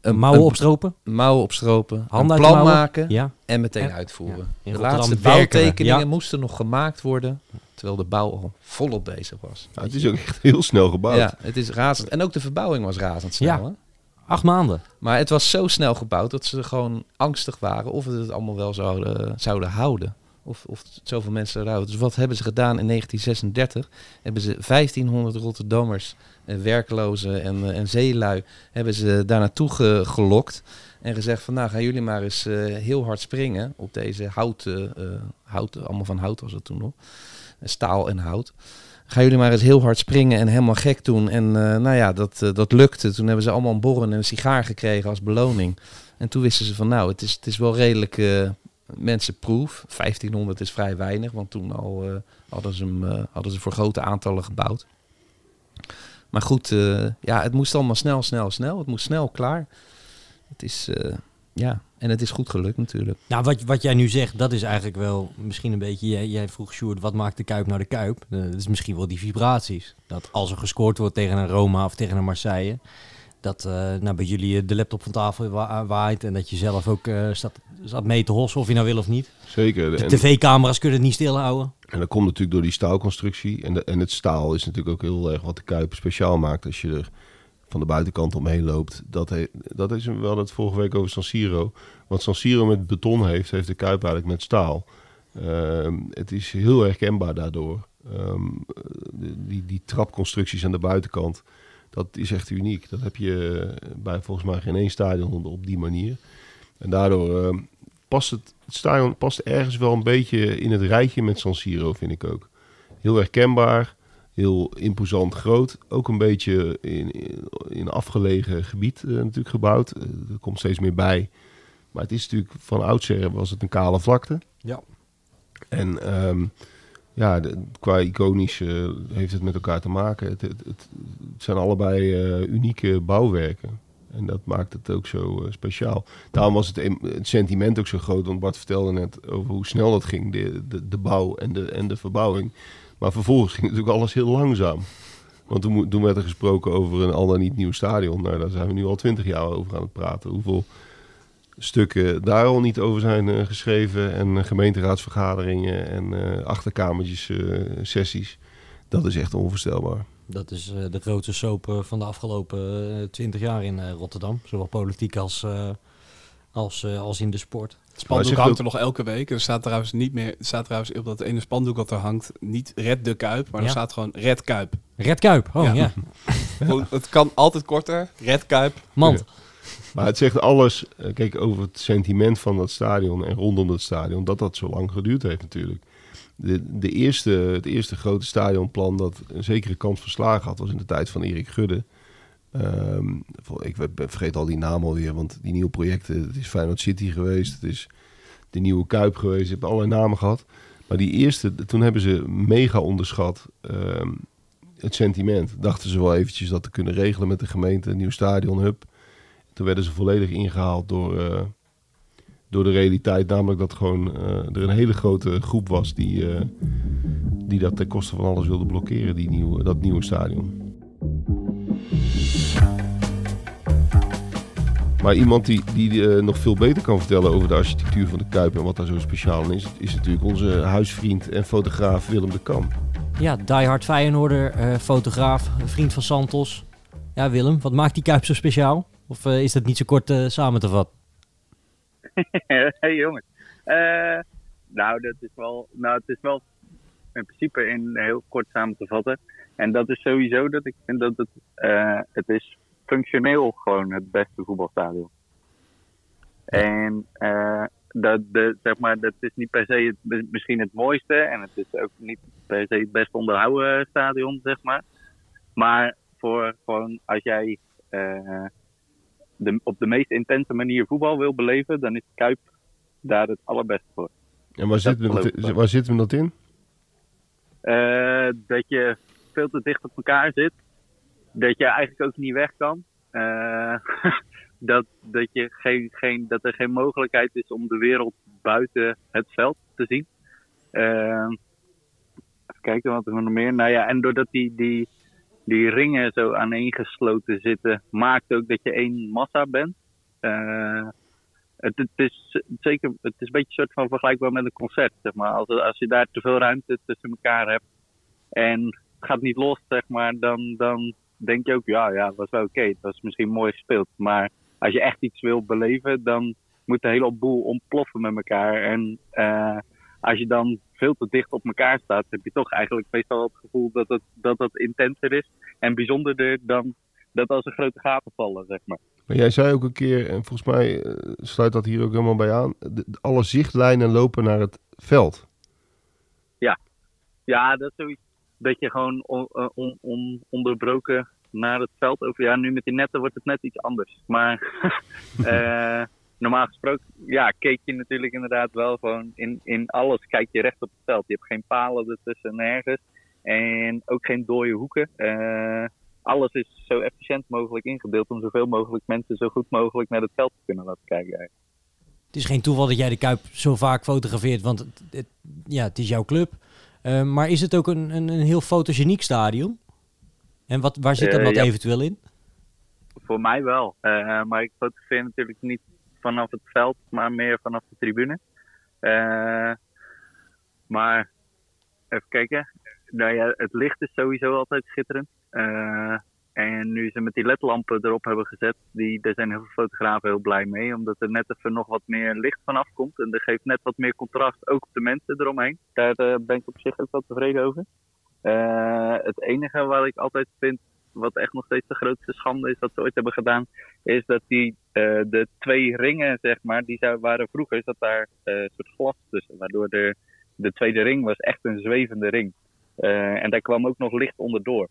A: een, mouwen opstropen?
D: Mouwen opstropen. Handen een plan maken ja. en meteen uitvoeren. De laatste bouwtekeningen moesten nog gemaakt worden. Terwijl de bouw al volop bezig was.
C: het is ook echt heel snel gebouwd.
D: Ja, het is razend. En ook de verbouwing was razendsnel. Ja. Hè?
A: Acht maanden.
D: Maar het was zo snel gebouwd dat ze gewoon angstig waren of het het allemaal wel zouden, zouden houden. Of, of zoveel mensen eruit. Dus wat hebben ze gedaan in 1936? Hebben ze 1500 Rotterdammers, eh, werklozen en, uh, en zeelui, hebben ze daar naartoe gelokt. En gezegd van nou gaan jullie maar eens uh, heel hard springen op deze houten, uh, hout, allemaal van hout was het toen nog. Staal en hout. Ga jullie maar eens heel hard springen en helemaal gek doen. En nou ja, dat, dat lukte. Toen hebben ze allemaal een borren en een sigaar gekregen als beloning. En toen wisten ze van nou, het is, het is wel redelijk uh, mensenproof. 1500 is vrij weinig, want toen al hadden, ze hem, hadden ze voor grote aantallen gebouwd. Maar goed, ja, het moest allemaal snel, snel, snel. Het moest snel klaar. Het is, ja, en het is goed gelukt natuurlijk.
A: Nou, wat, wat jij nu zegt, dat is eigenlijk wel misschien een beetje... Jij, jij vroeg Sjoerd, wat maakt de Kuip nou de Kuip? Dat is misschien wel die vibraties. Dat als er gescoord wordt tegen een Roma of tegen een Marseille... dat uh, nou, bij jullie de laptop van tafel waait... en dat je zelf ook staat, staat mee te hossen, of je nou wil of niet.
C: Zeker.
A: De tv-camera's kunnen het niet stilhouden.
C: En dat komt natuurlijk door die staalconstructie. En, de, en het staal is natuurlijk ook heel erg wat de Kuip speciaal maakt. Als je er van de buitenkant omheen loopt. Dat, he, dat is wel het vorige week over San Siro. Wat San Siro met beton heeft, heeft de Kuip eigenlijk met staal. Ehm, het is heel herkenbaar daardoor. Ehm, die, die trapconstructies aan de buitenkant, dat is echt uniek. Dat heb je bij volgens mij geen één stadion op die manier. En daardoor uh, past het, het stadion past ergens wel een beetje in het rijtje met San Siro, vind ik ook. Heel herkenbaar heel imposant groot. Ook een beetje in, in, afgelegen gebied uh, natuurlijk gebouwd. Uh, er komt steeds meer bij. Maar het is natuurlijk van oudsher was het een kale vlakte.
A: Ja.
C: En um, ja, qua iconisch uh, heeft het met elkaar te maken. Het, het, zijn allebei unieke bouwwerken. En dat maakt het ook zo speciaal. Daarom was het, het, sentiment ook zo groot. Want Bart vertelde net over hoe snel dat ging, de, de, de bouw en de, en de verbouwing. Maar vervolgens ging natuurlijk alles heel langzaam. Want toen, toen werd er gesproken over een al dan niet nieuw stadion. Nou, daar zijn we nu al twintig jaar over aan het praten. Hoeveel stukken daar al niet over zijn uh, geschreven. En uh, gemeenteraadsvergaderingen en uh, achterkamertjes sessies. Dat is echt onvoorstelbaar.
A: Dat is de grootste soap van de afgelopen twintig jaar in Rotterdam. Zowel politiek als, als, als in de sport.
B: Het spandoek hangt er nog elke week. Er staat trouwens niet meer. Er staat trouwens op dat ene spandoek dat er hangt. Niet Red de Kuip, maar er staat gewoon Red Kuip.
A: Red Kuip, oh ja.
B: het kan altijd korter. Red Kuip.
A: Mand.
C: Maar het zegt alles, eh, kijk, over het sentiment van dat stadion en rondom dat stadion, dat dat zo lang geduurd heeft natuurlijk. De, de eerste, het eerste grote stadionplan dat een zekere kans verslagen had, was in de tijd van Erik Gudde. Um, ik vergeet al die naam alweer, want die nieuwe projecten, het is Feyenoord City geweest, het is de nieuwe Kuip geweest, je hebt allerlei namen gehad. Maar die eerste, toen hebben ze mega onderschat um, het sentiment. Dachten ze wel eventjes dat te kunnen regelen met de gemeente, een nieuw stadion, hub. Toen werden ze volledig ingehaald door, uh, door de realiteit, namelijk dat gewoon uh, er een hele grote groep was die, uh, die dat ten koste van alles wilde blokkeren, die nieuwe, dat nieuwe stadion. Maar iemand die, die nog veel beter kan vertellen over de architectuur van de Kuip en wat daar zo speciaal in is, is natuurlijk onze huisvriend en fotograaf Willem de Kam.
A: Ja, diehard Feyenoorder, uh, fotograaf, vriend van Santos. Ja, Willem, wat maakt die Kuip zo speciaal? Of uh, is dat niet zo kort samen te vatten?
E: hey jongens. nou, dat is wel, nou, het is wel in principe in heel kort samen te vatten. En dat is sowieso dat ik vind dat het, het is functioneel gewoon het beste voetbalstadion. En uh, dat, de, zeg maar, dat is niet per se het, misschien het mooiste. En het is ook niet per se het best onderhouden stadion, zeg maar. Maar voor gewoon als jij uh, de, op de meest intense manier voetbal wil beleven, dan is Kuip daar het allerbeste voor.
C: En waar, we, dat, waar zitten we dat in?
E: Uh, dat je veel te dicht op elkaar zit. Dat je eigenlijk ook niet weg kan. Uh, dat, dat, je geen, geen, dat er geen mogelijkheid is om de wereld buiten het veld te zien. Uh, even kijken wat er nog meer. Nou ja, en doordat die, die, die ringen zo aaneengesloten zitten, maakt ook dat je één massa bent. Uh, het, het, is zeker, het is een beetje een soort van vergelijkbaar met een concert, zeg maar. Als, als je daar te veel ruimte tussen elkaar hebt en het gaat niet los, zeg maar, dan, dan denk je ook, ja, ja, dat was wel oké. Okay. Dat is misschien mooi gespeeld. Maar als je echt iets wil beleven, dan moet de hele boel ontploffen met elkaar. En uh, als je dan veel te dicht op elkaar staat, heb je toch eigenlijk meestal het gevoel dat het, dat het intenser is. En bijzonderder dan dat als er grote gaten vallen, zeg maar.
C: Maar jij zei ook een keer, en volgens mij sluit dat hier ook helemaal bij aan, de, alle zichtlijnen lopen naar het veld.
E: Ja, ja dat is zoiets dat je gewoon on, on, on, onderbroken naar het veld over. Ja, nu met die netten wordt het net iets anders. Maar uh, normaal gesproken, ja, keek je natuurlijk inderdaad wel gewoon in, in alles. Kijk je recht op het veld. Je hebt geen palen ertussen nergens. En ook geen dode hoeken. Uh, alles is zo efficiënt mogelijk ingedeeld om zoveel mogelijk mensen zo goed mogelijk naar het veld te kunnen laten kijken.
A: Het is geen toeval dat jij de Kuip zo vaak fotografeert, want het, het ja, het is jouw club. Uh, maar is het ook een, een, een, heel fotogeniek stadion? En wat, waar zit dat uh, ja. eventueel in?
E: Voor mij wel. Maar ik fotografeer natuurlijk niet vanaf het veld, maar meer vanaf de tribune. maar even kijken. Nou ja, het licht is sowieso altijd schitterend. Uh, en nu ze met die ledlampen erop hebben gezet, die, daar zijn heel veel fotografen heel blij mee. Omdat er net even nog wat meer licht vanaf komt. En dat geeft net wat meer contrast, ook op de mensen eromheen. Daar uh, ben ik op zich ook wel tevreden over. Het enige wat ik altijd vind, wat echt nog steeds de grootste schande is wat ze ooit hebben gedaan, is dat die, de twee ringen, zeg maar, die zou, waren vroeger, zat daar een soort glas tussen. Waardoor de, de tweede ring was echt een zwevende ring. en daar kwam ook nog licht onderdoor.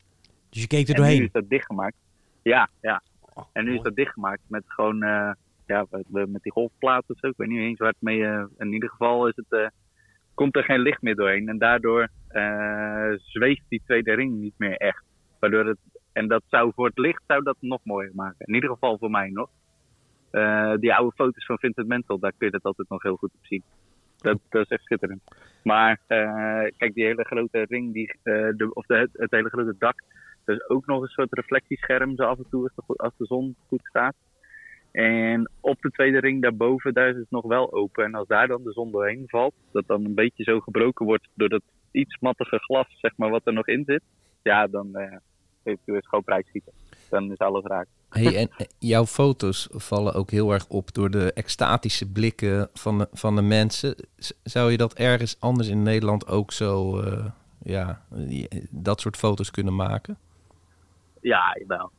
A: Dus je keek er doorheen?
E: En nu is dat dichtgemaakt. Ja, ja. En nu is dat dichtgemaakt met gewoon, ja, met die golfplaten of zo. Ik weet niet eens waar het mee, in ieder geval is het, komt er geen licht meer doorheen. En daardoor zweeft die tweede ring niet meer echt. Waardoor het, en dat zou voor het licht zou dat nog mooier maken. In ieder geval voor mij nog. Die oude foto's van Vincent Mentel, daar kun je dat altijd nog heel goed op zien. Dat, dat is echt schitterend. Maar kijk, die hele grote ring, die, de, of de, het, hele grote dak, er is ook nog een soort reflectiescherm zo af en toe als de, zon goed staat. En op de tweede ring daarboven, daar is het nog wel open. En als daar dan de zon doorheen valt, dat dan een beetje zo gebroken wordt door dat iets mattige glas, zeg maar, wat er nog in zit. Ja, dan heeft u het gewoon prijs schieten. Dan is alles raak.
D: Hey, en jouw foto's vallen ook heel erg op door de extatische blikken van de, van de mensen. Zou je dat ergens anders in Nederland ook zo, uh, ja, dat soort foto's kunnen maken?
E: Ja, jawel.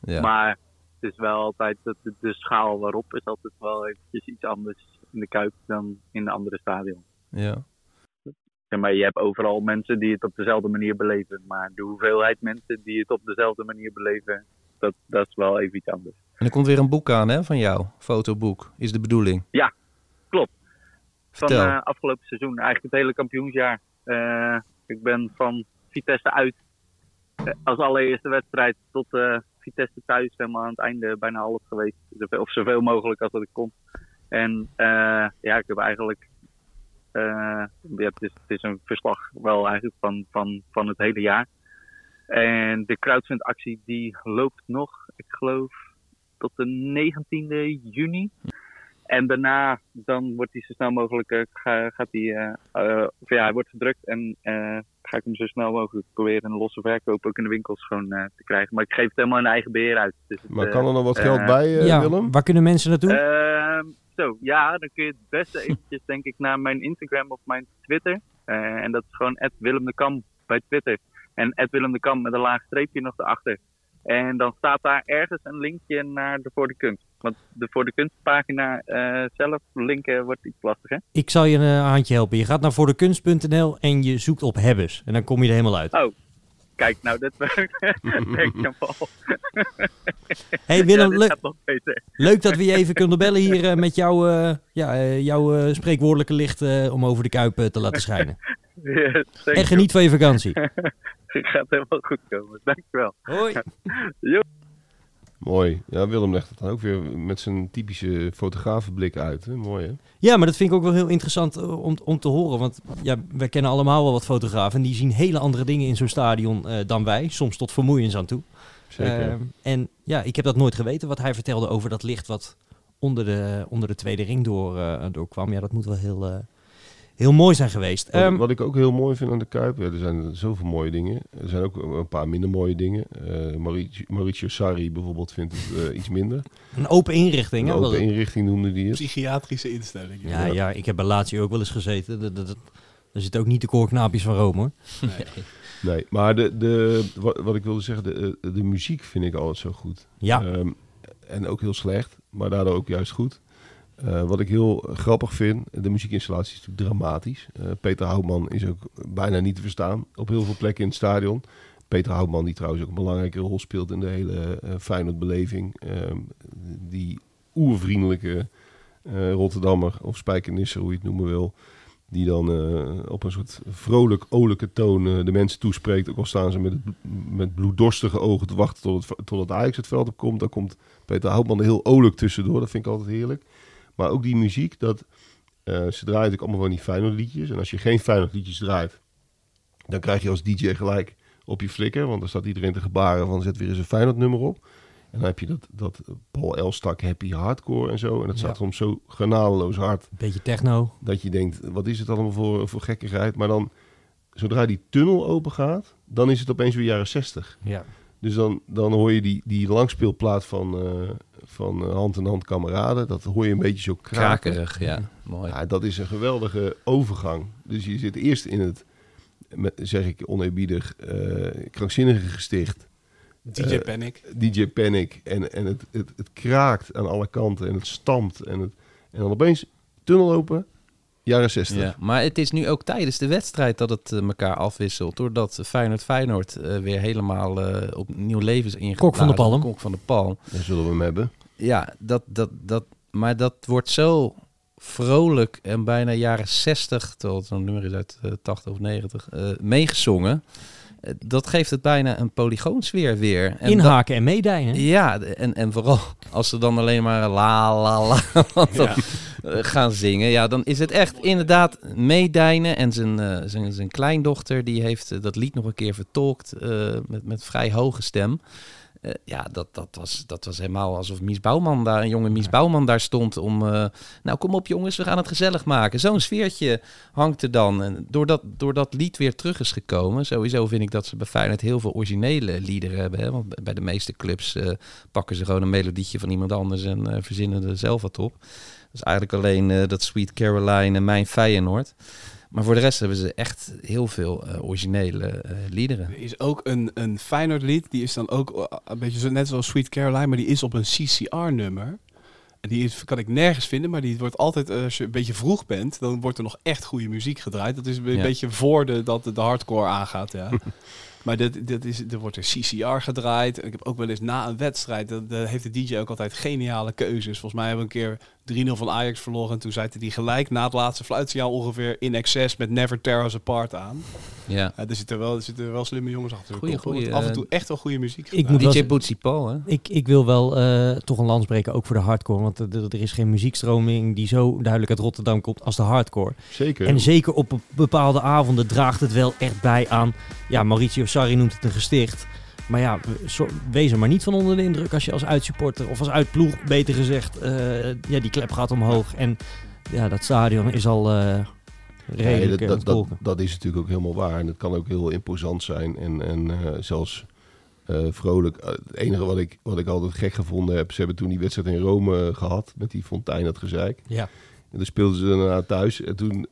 E: Ja. Maar het is wel altijd, dat de, de, schaal waarop is altijd wel eventjes iets anders in de Kuip dan in de andere stadion.
D: Ja.
E: ja. Maar je hebt overal mensen die het op dezelfde manier beleven. Maar de hoeveelheid mensen die het op dezelfde manier beleven, dat, dat is wel even iets anders.
D: En er komt weer een boek aan hè, van jou, fotoboek, is de bedoeling?
E: Ja, klopt. Vertel. Van uh, afgelopen seizoen, eigenlijk het hele kampioensjaar. Uh, ik ben van Vitesse uit als allereerste wedstrijd tot Vitesse thuis helemaal aan het einde bijna alles geweest. Zoveel, of zoveel mogelijk als dat ik kon. En ja, ik heb eigenlijk. Uh, ja, het, is, het is een verslag wel eigenlijk van, van, van het hele jaar. En de crowdfund actie die loopt nog, ik geloof, tot de 19e juni. En daarna dan wordt hij zo snel mogelijk uh, gaat hij, uh, uh, of ja, hij wordt gedrukt en ga ik hem zo snel mogelijk proberen een losse verkoop ook in de winkels gewoon te krijgen. Maar ik geef het helemaal in eigen beheer uit. Dus het,
C: maar kan er nog wat geld bij,
A: ja,
C: Willem?
A: Waar kunnen mensen naartoe?
E: Ehm, zo, ja, dan kun je het beste eventjes denk ik naar mijn Instagram of mijn Twitter. en dat is gewoon Willem de Kam bij Twitter. En Willem de Kam met een laag streepje nog erachter. En dan staat daar ergens een linkje naar de Voor de Kunst. Want de Voor de Kunstpagina uh, zelf linken wordt iets lastig, hè?
A: Ik zal je een handje helpen. Je gaat naar voordekunst.nl en je zoekt op Hebbes. En dan kom je er helemaal uit.
E: Oh, kijk, nou, dit werkt wel.
A: hey Willem, ja, leuk dat we je even kunnen bellen hier uh, met jou, uh, ja, jouw spreekwoordelijke licht om over de Kuip te laten schijnen. En geniet van je vakantie.
E: Het gaat helemaal goed komen. Dankjewel.
A: Hoi.
C: Mooi. Ja, Willem legt het dan ook weer met zijn typische fotografenblik uit. Hè? Mooi, hè?
A: Ja, maar dat vind ik ook wel heel interessant eh, om, om te horen. Want ja, wij kennen allemaal wel wat fotografen. En die zien hele andere dingen in zo'n stadion uh, dan wij. Soms tot vermoeiens aan toe.
C: Zeker. Uh,
A: en ja, ik heb dat nooit geweten. Wat hij vertelde over dat licht wat onder de, onder de tweede ring door, uh, doorkwam. Ja, dat moet wel heel heel mooi zijn geweest.
C: Wat, um, wat, ik ook heel mooi vind aan de Kuip, ja, er zijn zoveel mooie dingen. Er zijn ook een paar minder mooie dingen. Uh, Mauricio, Mauricio Sarri bijvoorbeeld vindt het uh, iets minder.
A: Een open inrichting.
C: Een open inrichting noemde die het.
B: Psychiatrische instelling.
A: Ja, ja, ja, ik heb bij Lazio ook wel eens gezeten. Dat, dat, dat, er zitten ook niet de koorknaapjes van Rome hoor.
C: Nee. nee, maar de, de, wat, wat ik wilde zeggen, de, de muziek vind ik altijd zo goed.
A: Ja.
C: Um, en ook heel slecht, maar daardoor ook juist goed. Uh, wat ik heel grappig vind, de muziekinstallatie is natuurlijk dramatisch. Uh, Peter Houtman is ook bijna niet te verstaan op heel veel plekken in het stadion. Peter Houtman, die trouwens ook een belangrijke rol speelt in de hele uh, Feyenoord-beleving. Uh, die oervriendelijke Rotterdammer, of spijkernisser, hoe je het noemen wil. Die dan op een soort vrolijk, olijke toon de mensen toespreekt. Ook al staan ze met, met bloeddorstige ogen te wachten tot het, tot het Ajax het veld op komt. Dan komt Peter Houtman heel olijk tussendoor. Dat vind ik altijd heerlijk. Maar ook die muziek, dat, uh, ze draaien natuurlijk allemaal van die Feyenoord liedjes. En als je geen Feyenoord liedjes draait, dan krijg je als DJ gelijk op je flikker. Want dan staat iedereen te gebaren van zet weer eens een Feyenoord nummer op. En dan heb je dat, dat Paul Elstak happy hardcore en zo. En dat staat ja. soms zo genadeloos hard.
A: Beetje techno.
C: Dat je denkt, wat is het allemaal voor, voor gekkigheid. Maar dan, zodra die tunnel open gaat, dan is het opeens weer jaren 60.
A: Ja.
C: Dus dan, dan hoor je die, die langspeelplaat van, uh, van uh, Hand in Hand Kameraden. Dat hoor je een beetje zo kraken.
D: Krakerig, ja. Mooi.
C: Ja, dat is een geweldige overgang. Dus je zit eerst in het, met, zeg ik oneerbiedig, uh, krankzinnige gesticht.
B: DJ Panic.
C: DJ Panic. En, en het, het, het kraakt aan alle kanten en het stampt. En, het, en dan opeens tunnel open jaren 60.
D: Ja, maar het is nu ook tijdens de wedstrijd dat het uh, elkaar afwisselt. Doordat Feyenoord Feyenoord uh, weer helemaal uh, op nieuw leven is ingegaan.
A: Kok van de palm.
D: Kok van de palm.
C: Daar zullen we hem hebben.
D: Ja, dat, dat, dat, maar dat wordt zo vrolijk en bijna jaren 60, tot een nummer is uit 80 of 90, meegezongen. Dat geeft het bijna een polygoonsfeer weer.
A: En Inhaken en meedijnen.
D: Ja, en, en vooral als ze dan alleen maar la la la ja. gaan zingen. Ja, dan is het echt inderdaad meedijnen. En zijn, uh, zijn, zijn kleindochter die heeft uh, dat lied nog een keer vertolkt uh, met, met vrij hoge stem. Uh, ja, dat, dat, was, dat was helemaal alsof Mies Bouwman daar, een jonge Mies Bouwman daar stond om... Uh, nou, kom op jongens, we gaan het gezellig maken. Zo'n sfeertje hangt er dan. En doordat, doordat lied weer terug is gekomen... Sowieso vind ik dat ze bij Feyenoord heel veel originele liederen hebben. Hè? Want bij de meeste clubs uh, pakken ze gewoon een melodietje van iemand anders... en verzinnen er zelf wat op. Dat is eigenlijk alleen dat Sweet Caroline en Mijn Feyenoord... Maar voor de rest hebben ze echt heel veel uh, originele uh, liederen.
B: Er is ook een, een Feyenoord lied, die is dan ook een beetje zo, net zoals Sweet Caroline, maar die is op een CCR-nummer. En die is, kan ik nergens vinden, maar die wordt altijd, als je een beetje vroeg bent, dan wordt er nog echt goede muziek gedraaid. Dat is een ja. beetje voor de, dat de hardcore aangaat, ja. Maar dit, dit is, er wordt een CCR gedraaid. Ik heb ook wel eens na een wedstrijd, dat heeft de DJ ook altijd geniale keuzes. Volgens mij hebben we een keer 3-0 van Ajax verloren. En toen zei hij gelijk na het laatste fluitsignaal ongeveer in excess met Never Tear Us Apart aan.
D: Ja.
B: ja er, zitten wel, er zitten wel slimme jongens achter. Goeie, goeie, af en toe echt wel goede muziek.
A: Ik
D: moet DJ Bootsy Paul, hè?
A: Ik, ik wil wel uh, toch een lans breken, ook voor de hardcore. Want er, er is geen muziekstroming die zo duidelijk uit Rotterdam komt als de hardcore.
C: Zeker.
A: En zeker op bepaalde avonden draagt het wel echt bij aan... Ja, Mauricio Sarri noemt het een gesticht. Maar ja, wees er maar niet van onder de indruk als je als uitsupporter of als uitploeg, beter gezegd, uh, ja, die klep gaat omhoog. En ja, dat stadion is al uh, redelijk
C: dat, dat, dat, dat, is natuurlijk ook helemaal waar. En het kan ook heel imposant zijn en, en uh, zelfs vrolijk. het enige wat ik, wat ik altijd gek gevonden heb, ze hebben toen die wedstrijd in Rome gehad met die fontein, dat gezeik.
A: Ja.
C: En dan speelden ze daarna thuis. En toen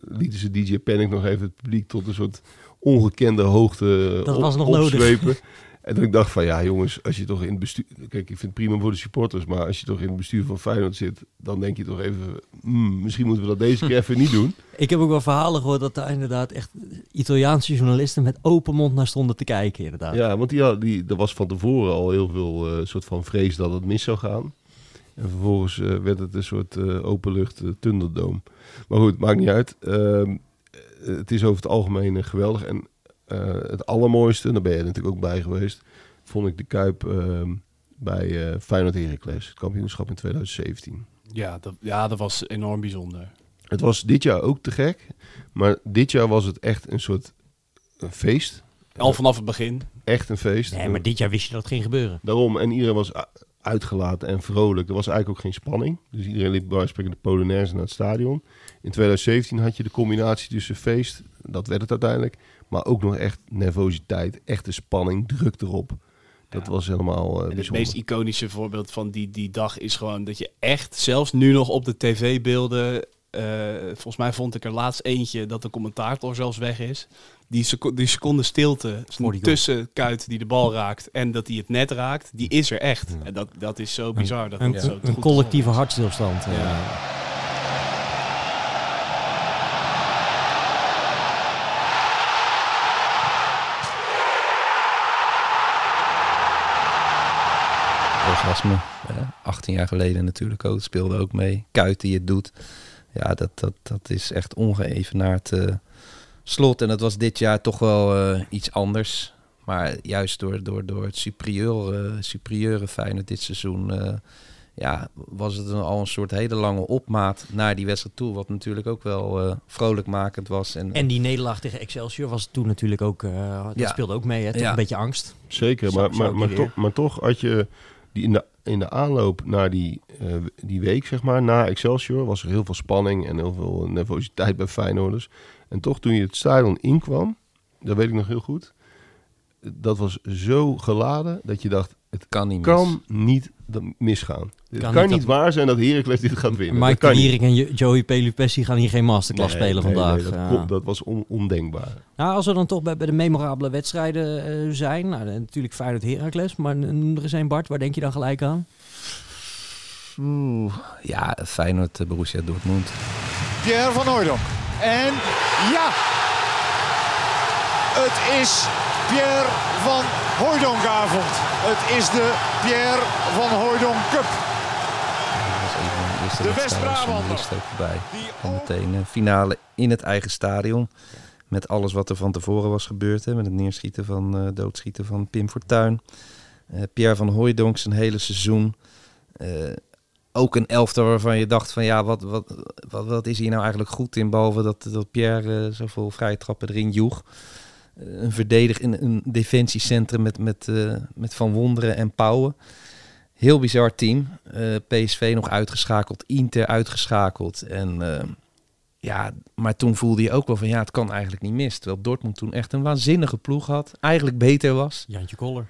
C: lieten ze DJ Panic nog even het publiek tot een soort ongekende hoogte
A: dat was nog
C: opzwepen.
A: nodig.
C: En dat ik dacht van ja jongens, als je toch in het bestuur... Kijk, ik vind het prima voor de supporters, maar als je toch in het bestuur van Feyenoord zit, dan denk je toch even, hmm, misschien moeten we dat deze keer even niet doen.
A: Ik heb ook wel verhalen gehoord dat daar inderdaad echt Italiaanse journalisten met open mond naar stonden te kijken inderdaad.
C: Ja, want die, die, er was van tevoren al heel veel uh, soort van vrees dat het mis zou gaan. En vervolgens uh, werd het een soort uh, openlucht uh, Thunderdome. Maar goed, maakt niet uit. Het is over het algemeen geweldig. En het allermooiste, en daar ben je natuurlijk ook bij geweest, vond ik de Kuip ehm, bij Feyenoord Heracles, het kampioenschap in 2017.
B: Ja dat, ja, dat was enorm bijzonder.
C: Het was dit jaar ook te gek, maar dit jaar was het echt een soort een feest.
B: Al vanaf het begin.
C: Echt een feest.
A: Nee, maar dit jaar wist je dat het ging gebeuren.
C: Daarom, en iedereen was uitgelaten en vrolijk. Er was eigenlijk ook geen spanning. Dus iedereen liep bij spreken de Polonaise naar het stadion. In 2017 had je de combinatie tussen feest, dat werd het uiteindelijk, maar ook nog echt nervositeit, echte spanning, druk erop. Dat was helemaal uh,
B: Het meest iconische voorbeeld van die, die dag is gewoon dat je echt, zelfs nu nog op de tv-beelden, volgens mij vond ik er laatst eentje dat de commentator zelfs weg is die, seco die seconde stilte tussen Kuit die de bal raakt en dat hij het net raakt, die is er echt. En dat, dat is zo bizar. Dat
A: een,
B: dat zo
A: een collectieve hartstilstand. Ja.
D: Orgasme, 18 jaar geleden natuurlijk ook, speelde ook mee. Kuit die het doet. Ja, dat, dat, dat is echt ongeëvenaard uh, slot. En dat was dit jaar toch wel uh, iets anders. Maar juist door, door, door het superieure, superieure fijne dit seizoen... Uh, ja, was het een, al een soort hele lange opmaat naar die wedstrijd toe. Wat natuurlijk ook wel uh, vrolijkmakend was. En,
A: en die nederlaag tegen Excelsior was toen natuurlijk ook... dat ja. speelde ook mee, hè? Toch ja. een beetje angst.
C: Zeker, maar, maar, maar, toch, maar toch had je... Die in, de, in de aanloop naar die, uh, die week, zeg maar, na Excelsior... was er heel veel spanning en heel veel nervositeit bij Feyenoorders. En toch toen je het stadion inkwam, dat weet ik nog heel goed, dat was zo geladen dat je dacht, het
D: kan niet,
C: kan niet misgaan. Het kan, kan niet, waar zijn dat Heracles dit gaat winnen.
A: Mike Wierik en Joey Pelupessi gaan hier geen masterclass nee, spelen
C: nee,
A: vandaag.
C: Nee, dat, ja. dat, was on, ondenkbaar.
A: Nou, als we dan toch bij, bij de memorabele wedstrijden uh, zijn, nou, natuurlijk Feyenoord Heracles, maar noem er eens een Bart, waar denk je dan gelijk aan?
D: Oeh, ja, Feyenoord, Borussia Dortmund.
F: Pierre van Hooydonk. En ja, het is Pierre van Hooydonkavond. Het is de Pierre van Hooydonk Cup.
D: De West-Brabander. is ook. En meteen uh, finale in het eigen stadion. Met alles wat er van tevoren was gebeurd. Hè, met het neerschieten van, uh, doodschieten van Pim Fortuyn. Uh, Pierre van Hooydonk zijn hele seizoen ook een elftal waarvan je dacht van ja, wat, wat, wat, wat is hier nou eigenlijk goed in, behalve dat, dat Pierre zoveel vrije trappen erin joeg. Een verdedig in een defensiecentrum met, met, uh, met Van Wonderen en Pauwen. Heel bizar team. PSV nog uitgeschakeld, Inter uitgeschakeld. En ja, maar toen voelde je ook wel van ja, het kan eigenlijk niet mis. Terwijl Dortmund toen echt een waanzinnige ploeg had. Eigenlijk beter was.
A: Jantje Koller.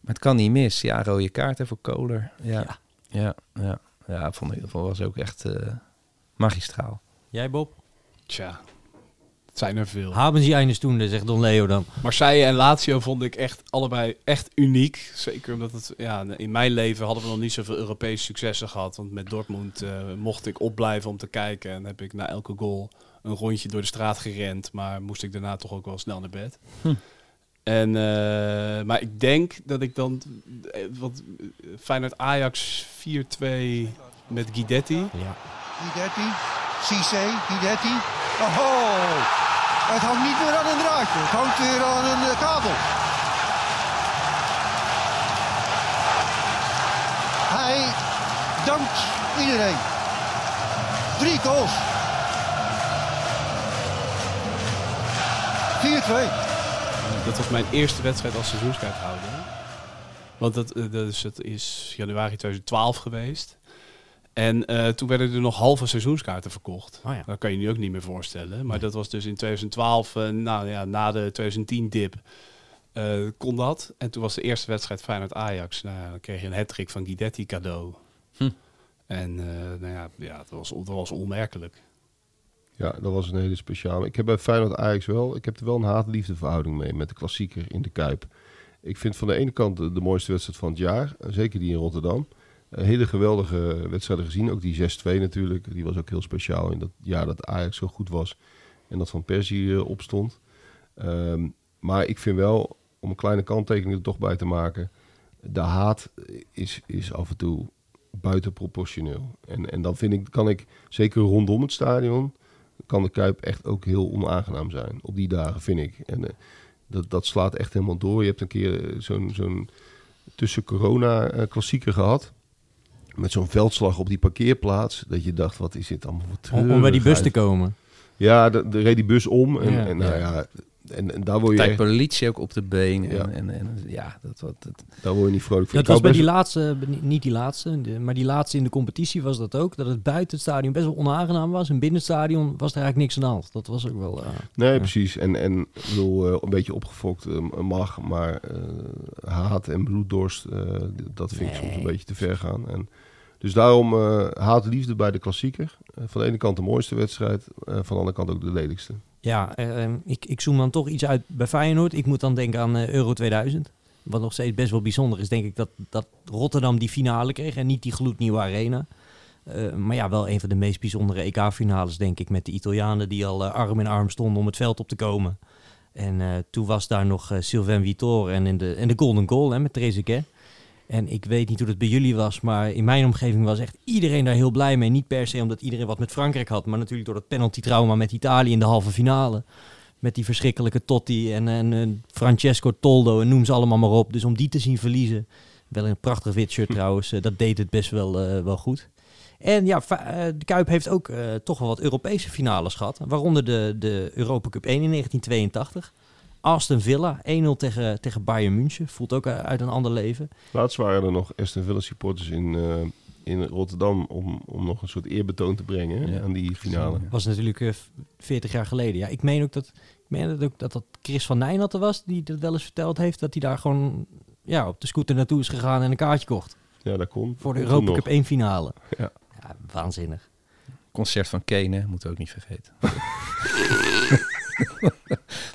D: Maar het kan niet mis. Ja, rode kaarten voor Koller. ja. ja. Ja, ja ja, vond ik was ook echt uh, magistraal.
A: Jij, Bob?
B: Tja, het zijn er veel.
A: Haben ze eines toen, zegt Don Leo dan.
B: Marseille en Lazio vond ik echt allebei echt uniek. Zeker omdat het, ja, in mijn leven hadden we nog niet zoveel Europese successen gehad. Want met Dortmund uh, mocht ik opblijven om te kijken. En heb ik na elke goal een rondje door de straat gerend. Maar moest ik daarna toch ook wel snel naar bed. Hm. En, uh, maar ik denk dat ik dan... Wat, Feyenoord Ajax 4-2 met Guidetti.
F: Ja. Guidetti, Cissé, Guidetti. Oh, het hangt niet meer aan een draadje. Het hangt weer aan een uh, kabel. Hij dankt iedereen. Drie goals. 4-2
B: dat was mijn eerste wedstrijd als seizoenskaarthouder. Want dat, uh, dus het is januari 2012 geweest. En uh, toen werden er nog halve seizoenskaarten verkocht. Oh ja. Dat kan je nu ook niet meer voorstellen. Maar dat was dus in 2012, uh, nou, ja, na de 2010-dip, kon dat. En toen was de eerste wedstrijd Feyenoord-Ajax. Nou, dan kreeg je een hattrick van Guidetti cadeau. Hm. En nou ja, ja dat, was, dat was onmerkelijk.
C: Ja, dat was een hele speciale. Ik heb bij Feyenoord Ajax wel, ik heb er wel een haat-liefde verhouding mee met de klassieker in de Kuip. Ik vind van de ene kant de, mooiste wedstrijd van het jaar. Zeker die in Rotterdam. Hele geweldige wedstrijden gezien. Ook die 6-2 natuurlijk. Die was ook heel speciaal in dat jaar dat Ajax zo goed was. En dat Van Persie opstond. Ehm, maar ik vind wel, om een kleine kanttekening er toch bij te maken... De haat is, is af en toe buitenproportioneel. En, en dan vind ik, kan ik, zeker rondom het stadion, kan de Kuip echt ook heel onaangenaam zijn. Op die dagen, vind ik. En uh, dat, dat slaat echt helemaal door. Je hebt een keer eh, zo'n zo'n tussen corona klassieker gehad. Met zo'n veldslag op die parkeerplaats. Dat je dacht, wat is dit allemaal voor
A: Om, om bij die bus te komen.
C: Ja, de, reed die bus om. En, ja, en nou ja, en, en daar word je.
D: Tijd politie ook op de been. Ja. En, en, en, ja, dat, wat, dat,
C: daar word je niet vrolijk
A: van. Dat was bij die laatste, niet die laatste, maar die laatste in de competitie was dat ook. Dat het buiten het stadion best wel onaangenaam was. En binnen het stadion was er eigenlijk niks aan de hand. Dat was ook wel. Uh,
C: nee, precies. En, en ik bedoel, uh, een beetje opgefokt uh, mag, maar haat en bloeddorst, dat vind ik soms een beetje te ver gaan. En, dus daarom haat liefde bij de klassieker. van de ene kant de mooiste wedstrijd, van de andere kant ook de lelijkste.
A: Ja, uh, ik, ik zoom dan toch iets uit bij Feyenoord. Ik moet dan denken aan uh, Euro 2000. Wat nog steeds best wel bijzonder is, denk ik, dat, dat Rotterdam die finale kreeg en niet die gloednieuwe arena. Uh, maar ja, wel een van de meest bijzondere EK-finales, denk ik, met de Italianen die al arm in arm stonden om het veld op te komen. En toen was daar nog Sylvain Vittor en in de, en de Golden Goal hè, met Trezeguet. En ik weet niet hoe het bij jullie was, maar in mijn omgeving was echt iedereen daar heel blij mee. Niet per se omdat iedereen wat met Frankrijk had, maar natuurlijk door dat penalty-trauma met Italië in de halve finale. Met die verschrikkelijke Totti en, en, Francesco Toldo en noem ze allemaal maar op. Dus om die te zien verliezen, wel een prachtig wit shirt trouwens, eh, dat deed het best wel, uh, wel goed. En ja, eh, de Kuip heeft ook toch wel wat Europese finales gehad. Waaronder de, de Europa Cup 1 in 1982. Aston Villa, 1-0 tegen, tegen Bayern München. Voelt ook uit een ander leven.
C: Laatst waren er nog Aston Villa supporters in, uh, in Rotterdam om, om nog een soort eerbetoon te brengen aan die finale. Dat
A: was natuurlijk uh, eh, 40 jaar geleden. Ja, ik meen ook dat, ik meen dat, ook dat dat Chris van Nijnatten was, die dat wel eens verteld heeft, dat hij daar gewoon ja, op de scooter naartoe is gegaan en een kaartje kocht.
C: Ja, dat kon.
A: Voor de Europa Cup 1 finale. Ja. ja waanzinnig.
D: Concert van Kane, moeten we ook niet vergeten.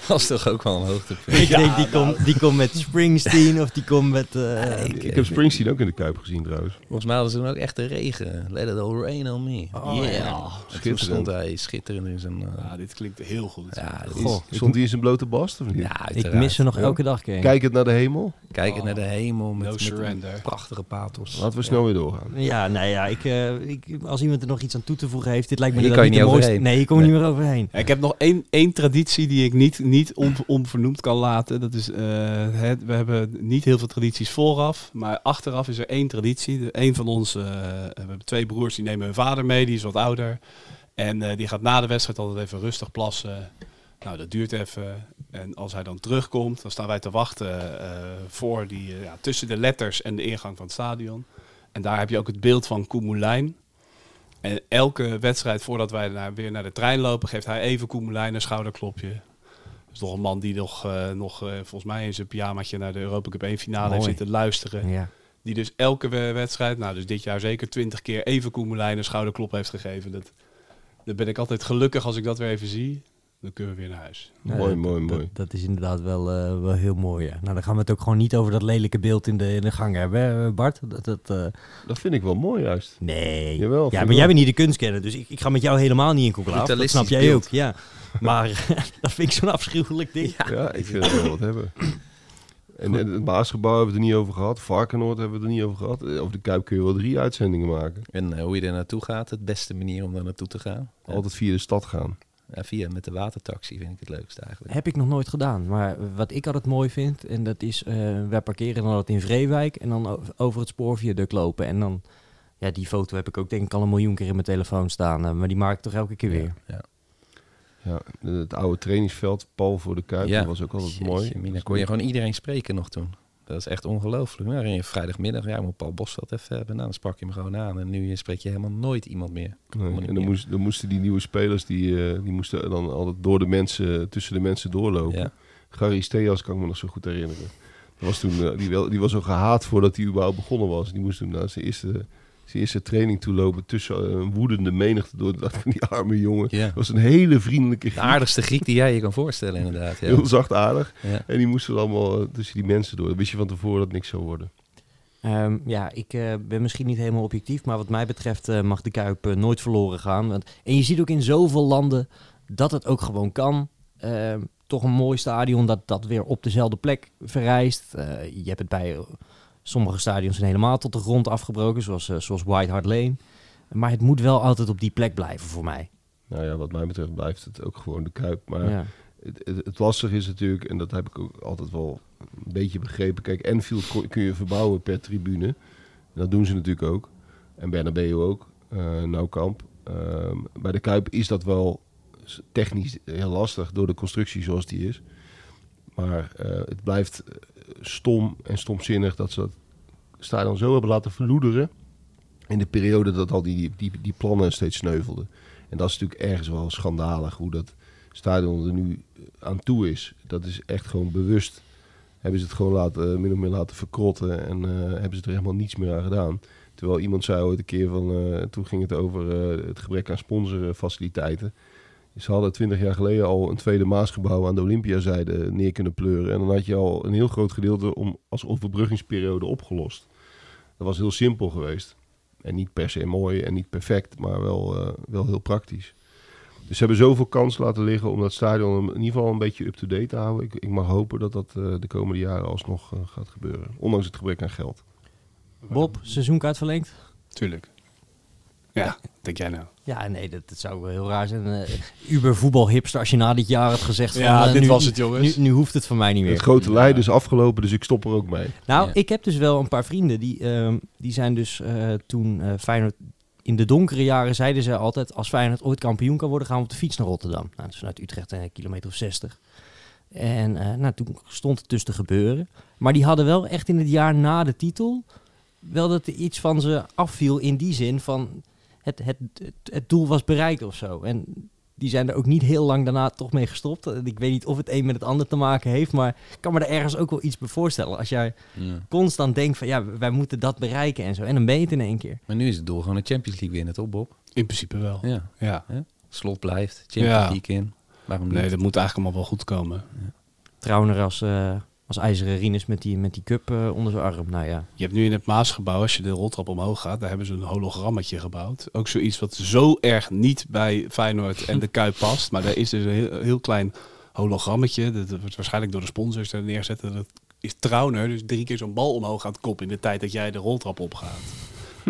D: dat is toch ook wel een hoogtepunt.
A: Ik denk, die, komt die komt met Springsteen of die komt met... Uh,
C: ik, ik, heb Springsteen ook in de Kuip gezien trouwens.
D: Volgens mij hadden ze toen ook echt de regen. Let it all rain on me.
A: Oh, yeah.
D: Schitterend. stond hij schitterend in zijn... Uh,
B: ja, dit klinkt heel goed.
C: Ja, Goh, stond hij in zijn blote bast of niet?
A: Ja, ik mis ze nog elke dag.
C: Kijk het naar de hemel.
D: Kijk het naar de hemel met, met prachtige pathos.
C: Laten we snel weer doorgaan.
A: Ja, nee, ja, ik, uh, ik, als iemand er nog iets aan toe te voegen heeft, dit lijkt me
D: hier kan je niet overheen.
A: Nee, je komt niet meer overheen.
B: ik heb nog één, één traditie die ik niet, niet onvernoemd kan laten. Dat is, het, we hebben niet heel veel tradities vooraf, maar achteraf is er één traditie. Een van ons, uh, we hebben twee broers, die nemen hun vader mee, die is wat ouder. En uh, die gaat na de wedstrijd altijd even rustig plassen. Nou, dat duurt even. En als hij dan terugkomt, dan staan wij te wachten voor die, ja, tussen de letters en de ingang van het stadion. En daar heb je ook het beeld van Koemelijn. En elke wedstrijd voordat wij naar, weer naar de trein lopen, geeft hij even Koemelijn een schouderklopje is toch een man die nog, uh, nog uh, volgens mij in zijn pyjamaatje naar de Europa Cup 1 finale heeft zitten luisteren. Ja. Die dus elke wedstrijd, nou dus dit jaar zeker twintig keer even Koemelijn een schouderklop heeft gegeven. Dat, dan ben ik altijd gelukkig als ik dat weer even zie. Dan kunnen we weer naar huis.
C: mooi, mooi, mooi.
A: Dat, is inderdaad wel, uh, wel heel mooi. Ja. Nou, dan gaan we het ook gewoon niet over dat lelijke beeld in de, in de gang hebben, Bart. Dat, dat, uh...
C: dat vind ik wel mooi juist.
A: Nee.
C: Jawel,
A: ja, maar jij bent niet de kunstkenner, dus ik, ik ga met jou helemaal niet in conclave. Dat snap jij ook. Ja. Maar dat vind ik zo'n afschuwelijk ding.
C: Ja, ik vind het wel wat hebben. En, het Maasgebouw hebben we het er niet over gehad. Varkenoord hebben we het er niet over gehad. Over de Kuip kun je wel drie uitzendingen maken.
D: En uh, hoe je er naartoe gaat, het beste manier om daar naartoe te gaan?
C: Altijd via de stad gaan.
D: Ja, via met de watertaxi vind ik het leukste eigenlijk.
A: Heb ik nog nooit gedaan. Maar wat ik altijd mooi vind, en dat is, uh, wij parkeren dan altijd in Vreewijk en dan over het spoorviaduct lopen. En dan, ja, die foto heb ik ook denk ik al een miljoen keer in mijn telefoon staan. Uh, maar die maak ik toch elke keer weer.
D: Ja,
C: ja. het oude trainingsveld, Paul voor de Kuip, dat was ook altijd mooi.
D: Dan kon je gewoon iedereen spreken nog toen. Dat is echt ongelooflijk. Nou, je vrijdagmiddag, ja, moet Paul Bosveld even hebben. Nou, dan sprak je hem gewoon aan. En nu spreek je helemaal nooit iemand meer.
C: en dan, moest, dan, moesten die nieuwe spelers, die, uh, die moesten dan altijd door de mensen, tussen de mensen doorlopen. Ja. Gary Steas kan ik me nog zo goed herinneren. Dat was toen, uh, die, wel, die was zo gehaat voordat hij überhaupt begonnen was. Die moest toen na zijn eerste zijn eerste training toelopen tussen een woedende menigte door dat van die arme jongen.
D: Ja.
C: Dat was een hele vriendelijke
D: De aardigste Griek die jij je kan voorstellen, inderdaad. Ja.
C: Heel zachtaardig.
D: Ja.
C: En die moesten allemaal eh, tussen die mensen door. Dan wist je van tevoren dat het niks zou worden.
A: Ehm, ja, ik eh, ben misschien niet helemaal objectief, maar wat mij betreft eh, mag de Kuip eh, nooit verloren gaan. Want, en je ziet ook in zoveel landen dat het ook gewoon kan. Ehm, toch een mooi stadion dat, dat weer op dezelfde plek verrijst. Eh, je hebt het bij eh, sommige stadions zijn helemaal tot de grond afgebroken, zoals, eh, zoals White Hart Lane. Maar het moet wel altijd op die plek blijven voor mij.
C: Nou ja, wat mij betreft blijft het ook gewoon de Kuip. Maar
A: Ja.
C: het, het, het lastige is natuurlijk, en dat heb ik ook altijd wel een beetje begrepen. Kijk, Enfield kun je verbouwen per tribune. En dat doen ze natuurlijk ook. En Bernabeu ook, Nou Kamp. Ehm, bij de Kuip is dat wel technisch heel lastig door de constructie zoals die is. Maar eh, het blijft stom en stomzinnig dat ze dat stadion zo hebben laten verloederen. In de periode dat al die, die, die plannen steeds sneuvelden. En dat is natuurlijk ergens wel schandalig hoe dat stadion er nu aan toe is. Dat is echt gewoon bewust. Hebben ze het gewoon laten, min of meer laten verkrotten en eh, hebben ze er helemaal niets meer aan gedaan. Terwijl iemand zei ooit een keer van, eh, toen ging het over eh, het gebrek aan sponsorfaciliteiten. Ze hadden twintig jaar geleden al een tweede Maasgebouw aan de Olympiazijde neer kunnen pleuren. En dan had je al een heel groot gedeelte om, als overbruggingsperiode opgelost. Dat was heel simpel geweest. En niet per se mooi en niet perfect, maar wel, eh, wel heel praktisch. Dus ze hebben zoveel kans laten liggen om dat stadion in ieder geval een beetje up-to-date te houden. Ik, ik mag hopen dat dat eh, de komende jaren alsnog eh, gaat gebeuren. Ondanks het gebrek aan geld.
A: Bob, seizoenkaart verlengd?
B: Tuurlijk. Ja, denk jij nou?
A: Ja, nee, dat, dat zou wel heel raar zijn. Eh Uber voetbalhipster als je na dit jaar had gezegd van...
B: Ja,
A: eh,
B: dit
A: nu,
B: was het, jongens.
A: Nu, nu hoeft het van mij niet meer.
C: Het grote lijden is afgelopen, dus ik stop er ook mee.
A: Nou,
D: Ja.
A: ik heb dus wel een paar vrienden die, ehm, die zijn dus eh, toen eh, Feyenoord in de donkere jaren zeiden ze altijd als Feyenoord ooit kampioen kan worden gaan we op de fiets naar Rotterdam. Nou, dat is vanuit Utrecht een kilometer of 60. En eh, nou, toen stond het dus te gebeuren. Maar die hadden wel echt in het jaar na de titel wel dat er iets van ze afviel in die zin van het, het, het, het doel was bereikt of zo. En die zijn er ook niet heel lang daarna toch mee gestopt. En Ik weet niet of het een met het ander te maken heeft, maar ik kan me er ergens ook wel iets bij voorstellen. Als jij
D: Ja.
A: constant denkt van ja, wij moeten dat bereiken en zo. En dan ben je het in één keer.
D: Maar nu is het doel gewoon de Champions League winnen, toch Bob?
B: In principe wel.
D: Ja.
B: Ja.
D: Slot blijft, Champions
B: Ja.
D: League in. Waarom niet?
B: Nee, dat moet eigenlijk allemaal wel goed komen.
A: Trouwner als, eh, als ijzeren Rinus met die, met die cup eh, onder zijn arm. Nou ja,
B: Je hebt nu in het Maasgebouw, als je de roltrap omhoog gaat, daar hebben ze een hologrammetje gebouwd. Ook zoiets wat zo erg niet bij Feyenoord en de Kuip past. Maar daar is dus een heel, klein hologrammetje. Dat wordt waarschijnlijk door de sponsors er neerzetten. Dat is Trauner, dus drie keer zo'n bal omhoog gaat kop in de tijd dat jij de roltrap opgaat.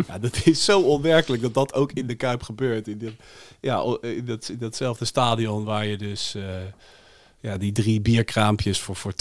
B: Ja, dat is zo onwerkelijk dat dat ook in de Kuip gebeurt. In, dat, ja, in, dat, datzelfde stadion waar je dus eh, ja, die drie bierkraampjes voor, voor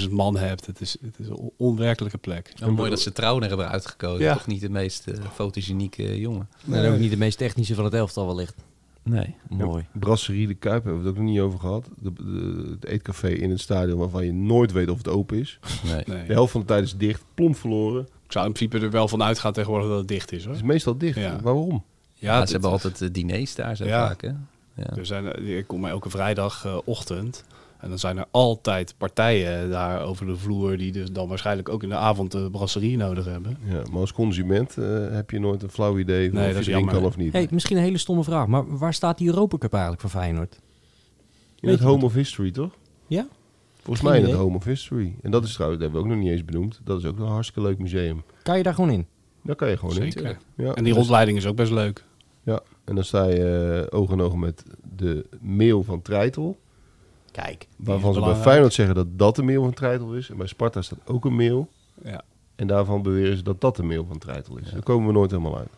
B: 20.000 man hebt. Het is, het is een onwerkelijke plek.
D: Oh, mooi dat ze Trouwner hebben uitgekozen.
B: Ja.
D: Toch niet de meest eh, fotogenieke jongen.
A: en ook niet de meest technische van het elftal wellicht.
D: Nee.
A: Mooi.
C: Brasserie de Kuip hebben we het ook nog niet over gehad. De, de- het eetcafé in het stadion waarvan je nooit weet of het open is.
D: nee.
B: Nee.
C: De helft van de tijd is dicht, plomp verloren.
B: Ik zou in principe er wel van uitgaan tegenwoordig dat het dicht is hoor.
C: Het is meestal dicht.
B: Ja.
C: Waarom?
D: Ja, ze hebben altijd eh, diners daar zo
B: Ja.
D: vaak, hè? Ja.
B: Er zijn, eh, ik kom maar elke vrijdagochtend. En dan zijn er altijd partijen daar over de vloer. die dus dan waarschijnlijk ook in de avond de brasserie nodig hebben.
C: Ja, maar als consument eh, heb je nooit een flauw idee van
B: Nee,
C: of
B: dat
C: je erin kan of niet.
A: Hey, misschien een hele stomme vraag, maar waar staat die Europa Cup eigenlijk voor Feyenoord?
C: in
A: weet
C: het Home of History, toch?
A: Ja?
C: Volgens
A: Geen
C: mij in het. Home of History. En dat is trouwens, dat hebben we ook nog niet eens benoemd. Dat is ook een hartstikke leuk museum.
A: Kan je daar gewoon in?
C: Daar kan je gewoon in.
B: Zeker.
C: Ja,
B: En die rondleiding is ook best leuk.
C: Ja, en dan sta je eh, oog in oog met de mail van Treitel.
A: Kijk.
C: Waarvan ze bij. Feyenoord zeggen dat dat de mail van Treitel is. En bij Sparta staat ook een mail.
B: Ja.
C: En daarvan beweren ze dat dat de mail van Treitel is. Daar komen we nooit helemaal uit.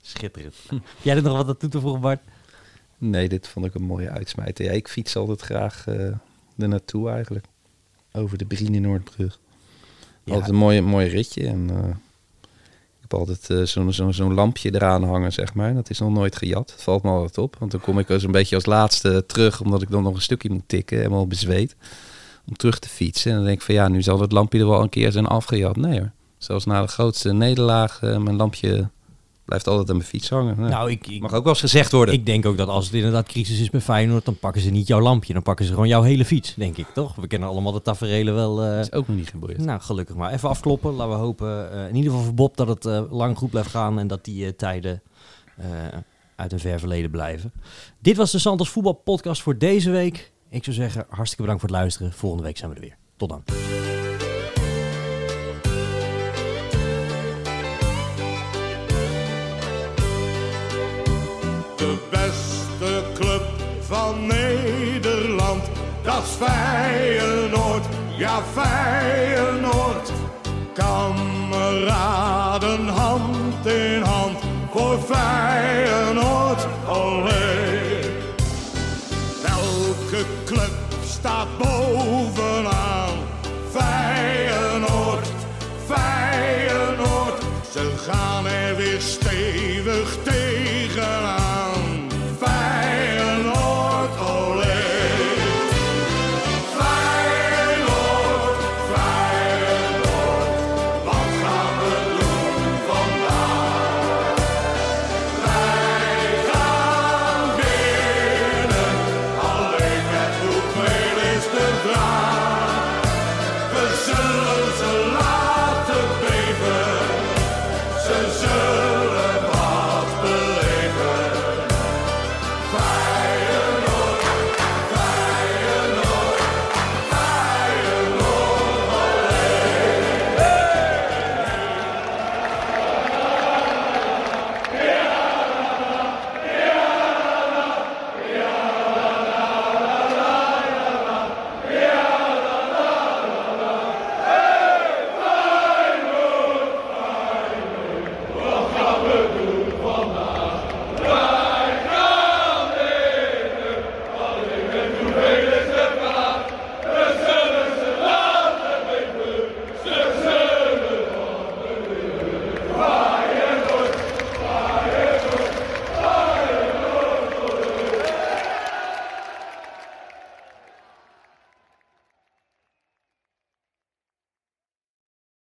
A: Schitterend. Jij er nog wat aan toe te voegen, Bart?
D: Nee, dit vond ik een mooie uitsmijter. Ja, ik fiets altijd graag eh er naartoe eigenlijk. Over de Brien in Noordbrug.
A: Ja.
D: Altijd een mooi, mooi ritje. En eh, altijd eh, zo'n zo'n zo'n lampje eraan hangen, zeg maar. Dat is nog nooit gejat. Het valt me altijd op. Want dan kom ik dus een beetje als laatste terug, omdat ik dan nog een stukje moet tikken, helemaal bezweet. Om terug te fietsen. En dan denk ik van ja, nu zal het lampje er wel een keer zijn afgejat. Nee hoor. Zelfs na de grootste nederlaag, eh, mijn lampje blijft altijd aan mijn fiets hangen. Nou,
A: Nou, ik, ik,
D: mag ook wel eens gezegd worden.
A: ik denk ook dat als het inderdaad crisis is bij Feyenoord, dan pakken ze niet jouw lampje. Dan pakken ze gewoon jouw hele fiets, denk ik, toch? We kennen allemaal de taferelen wel. eh,
D: Dat is ook nog niet gebeurd.
A: nou, gelukkig maar. Even afkloppen. Laten we hopen, eh, in ieder geval voor Bob, dat het eh, lang goed blijft gaan en dat die tijden uit een ver verleden blijven. Dit was de Santos Voetbal Podcast voor deze week. Ik zou zeggen, hartstikke bedankt voor het luisteren. Volgende week zijn we er weer. Tot dan.
G: Dat Feyenoord, ja Feyenoord. Kameraden hand in hand voor Feyenoord, olé. Welke club staat bovenaan?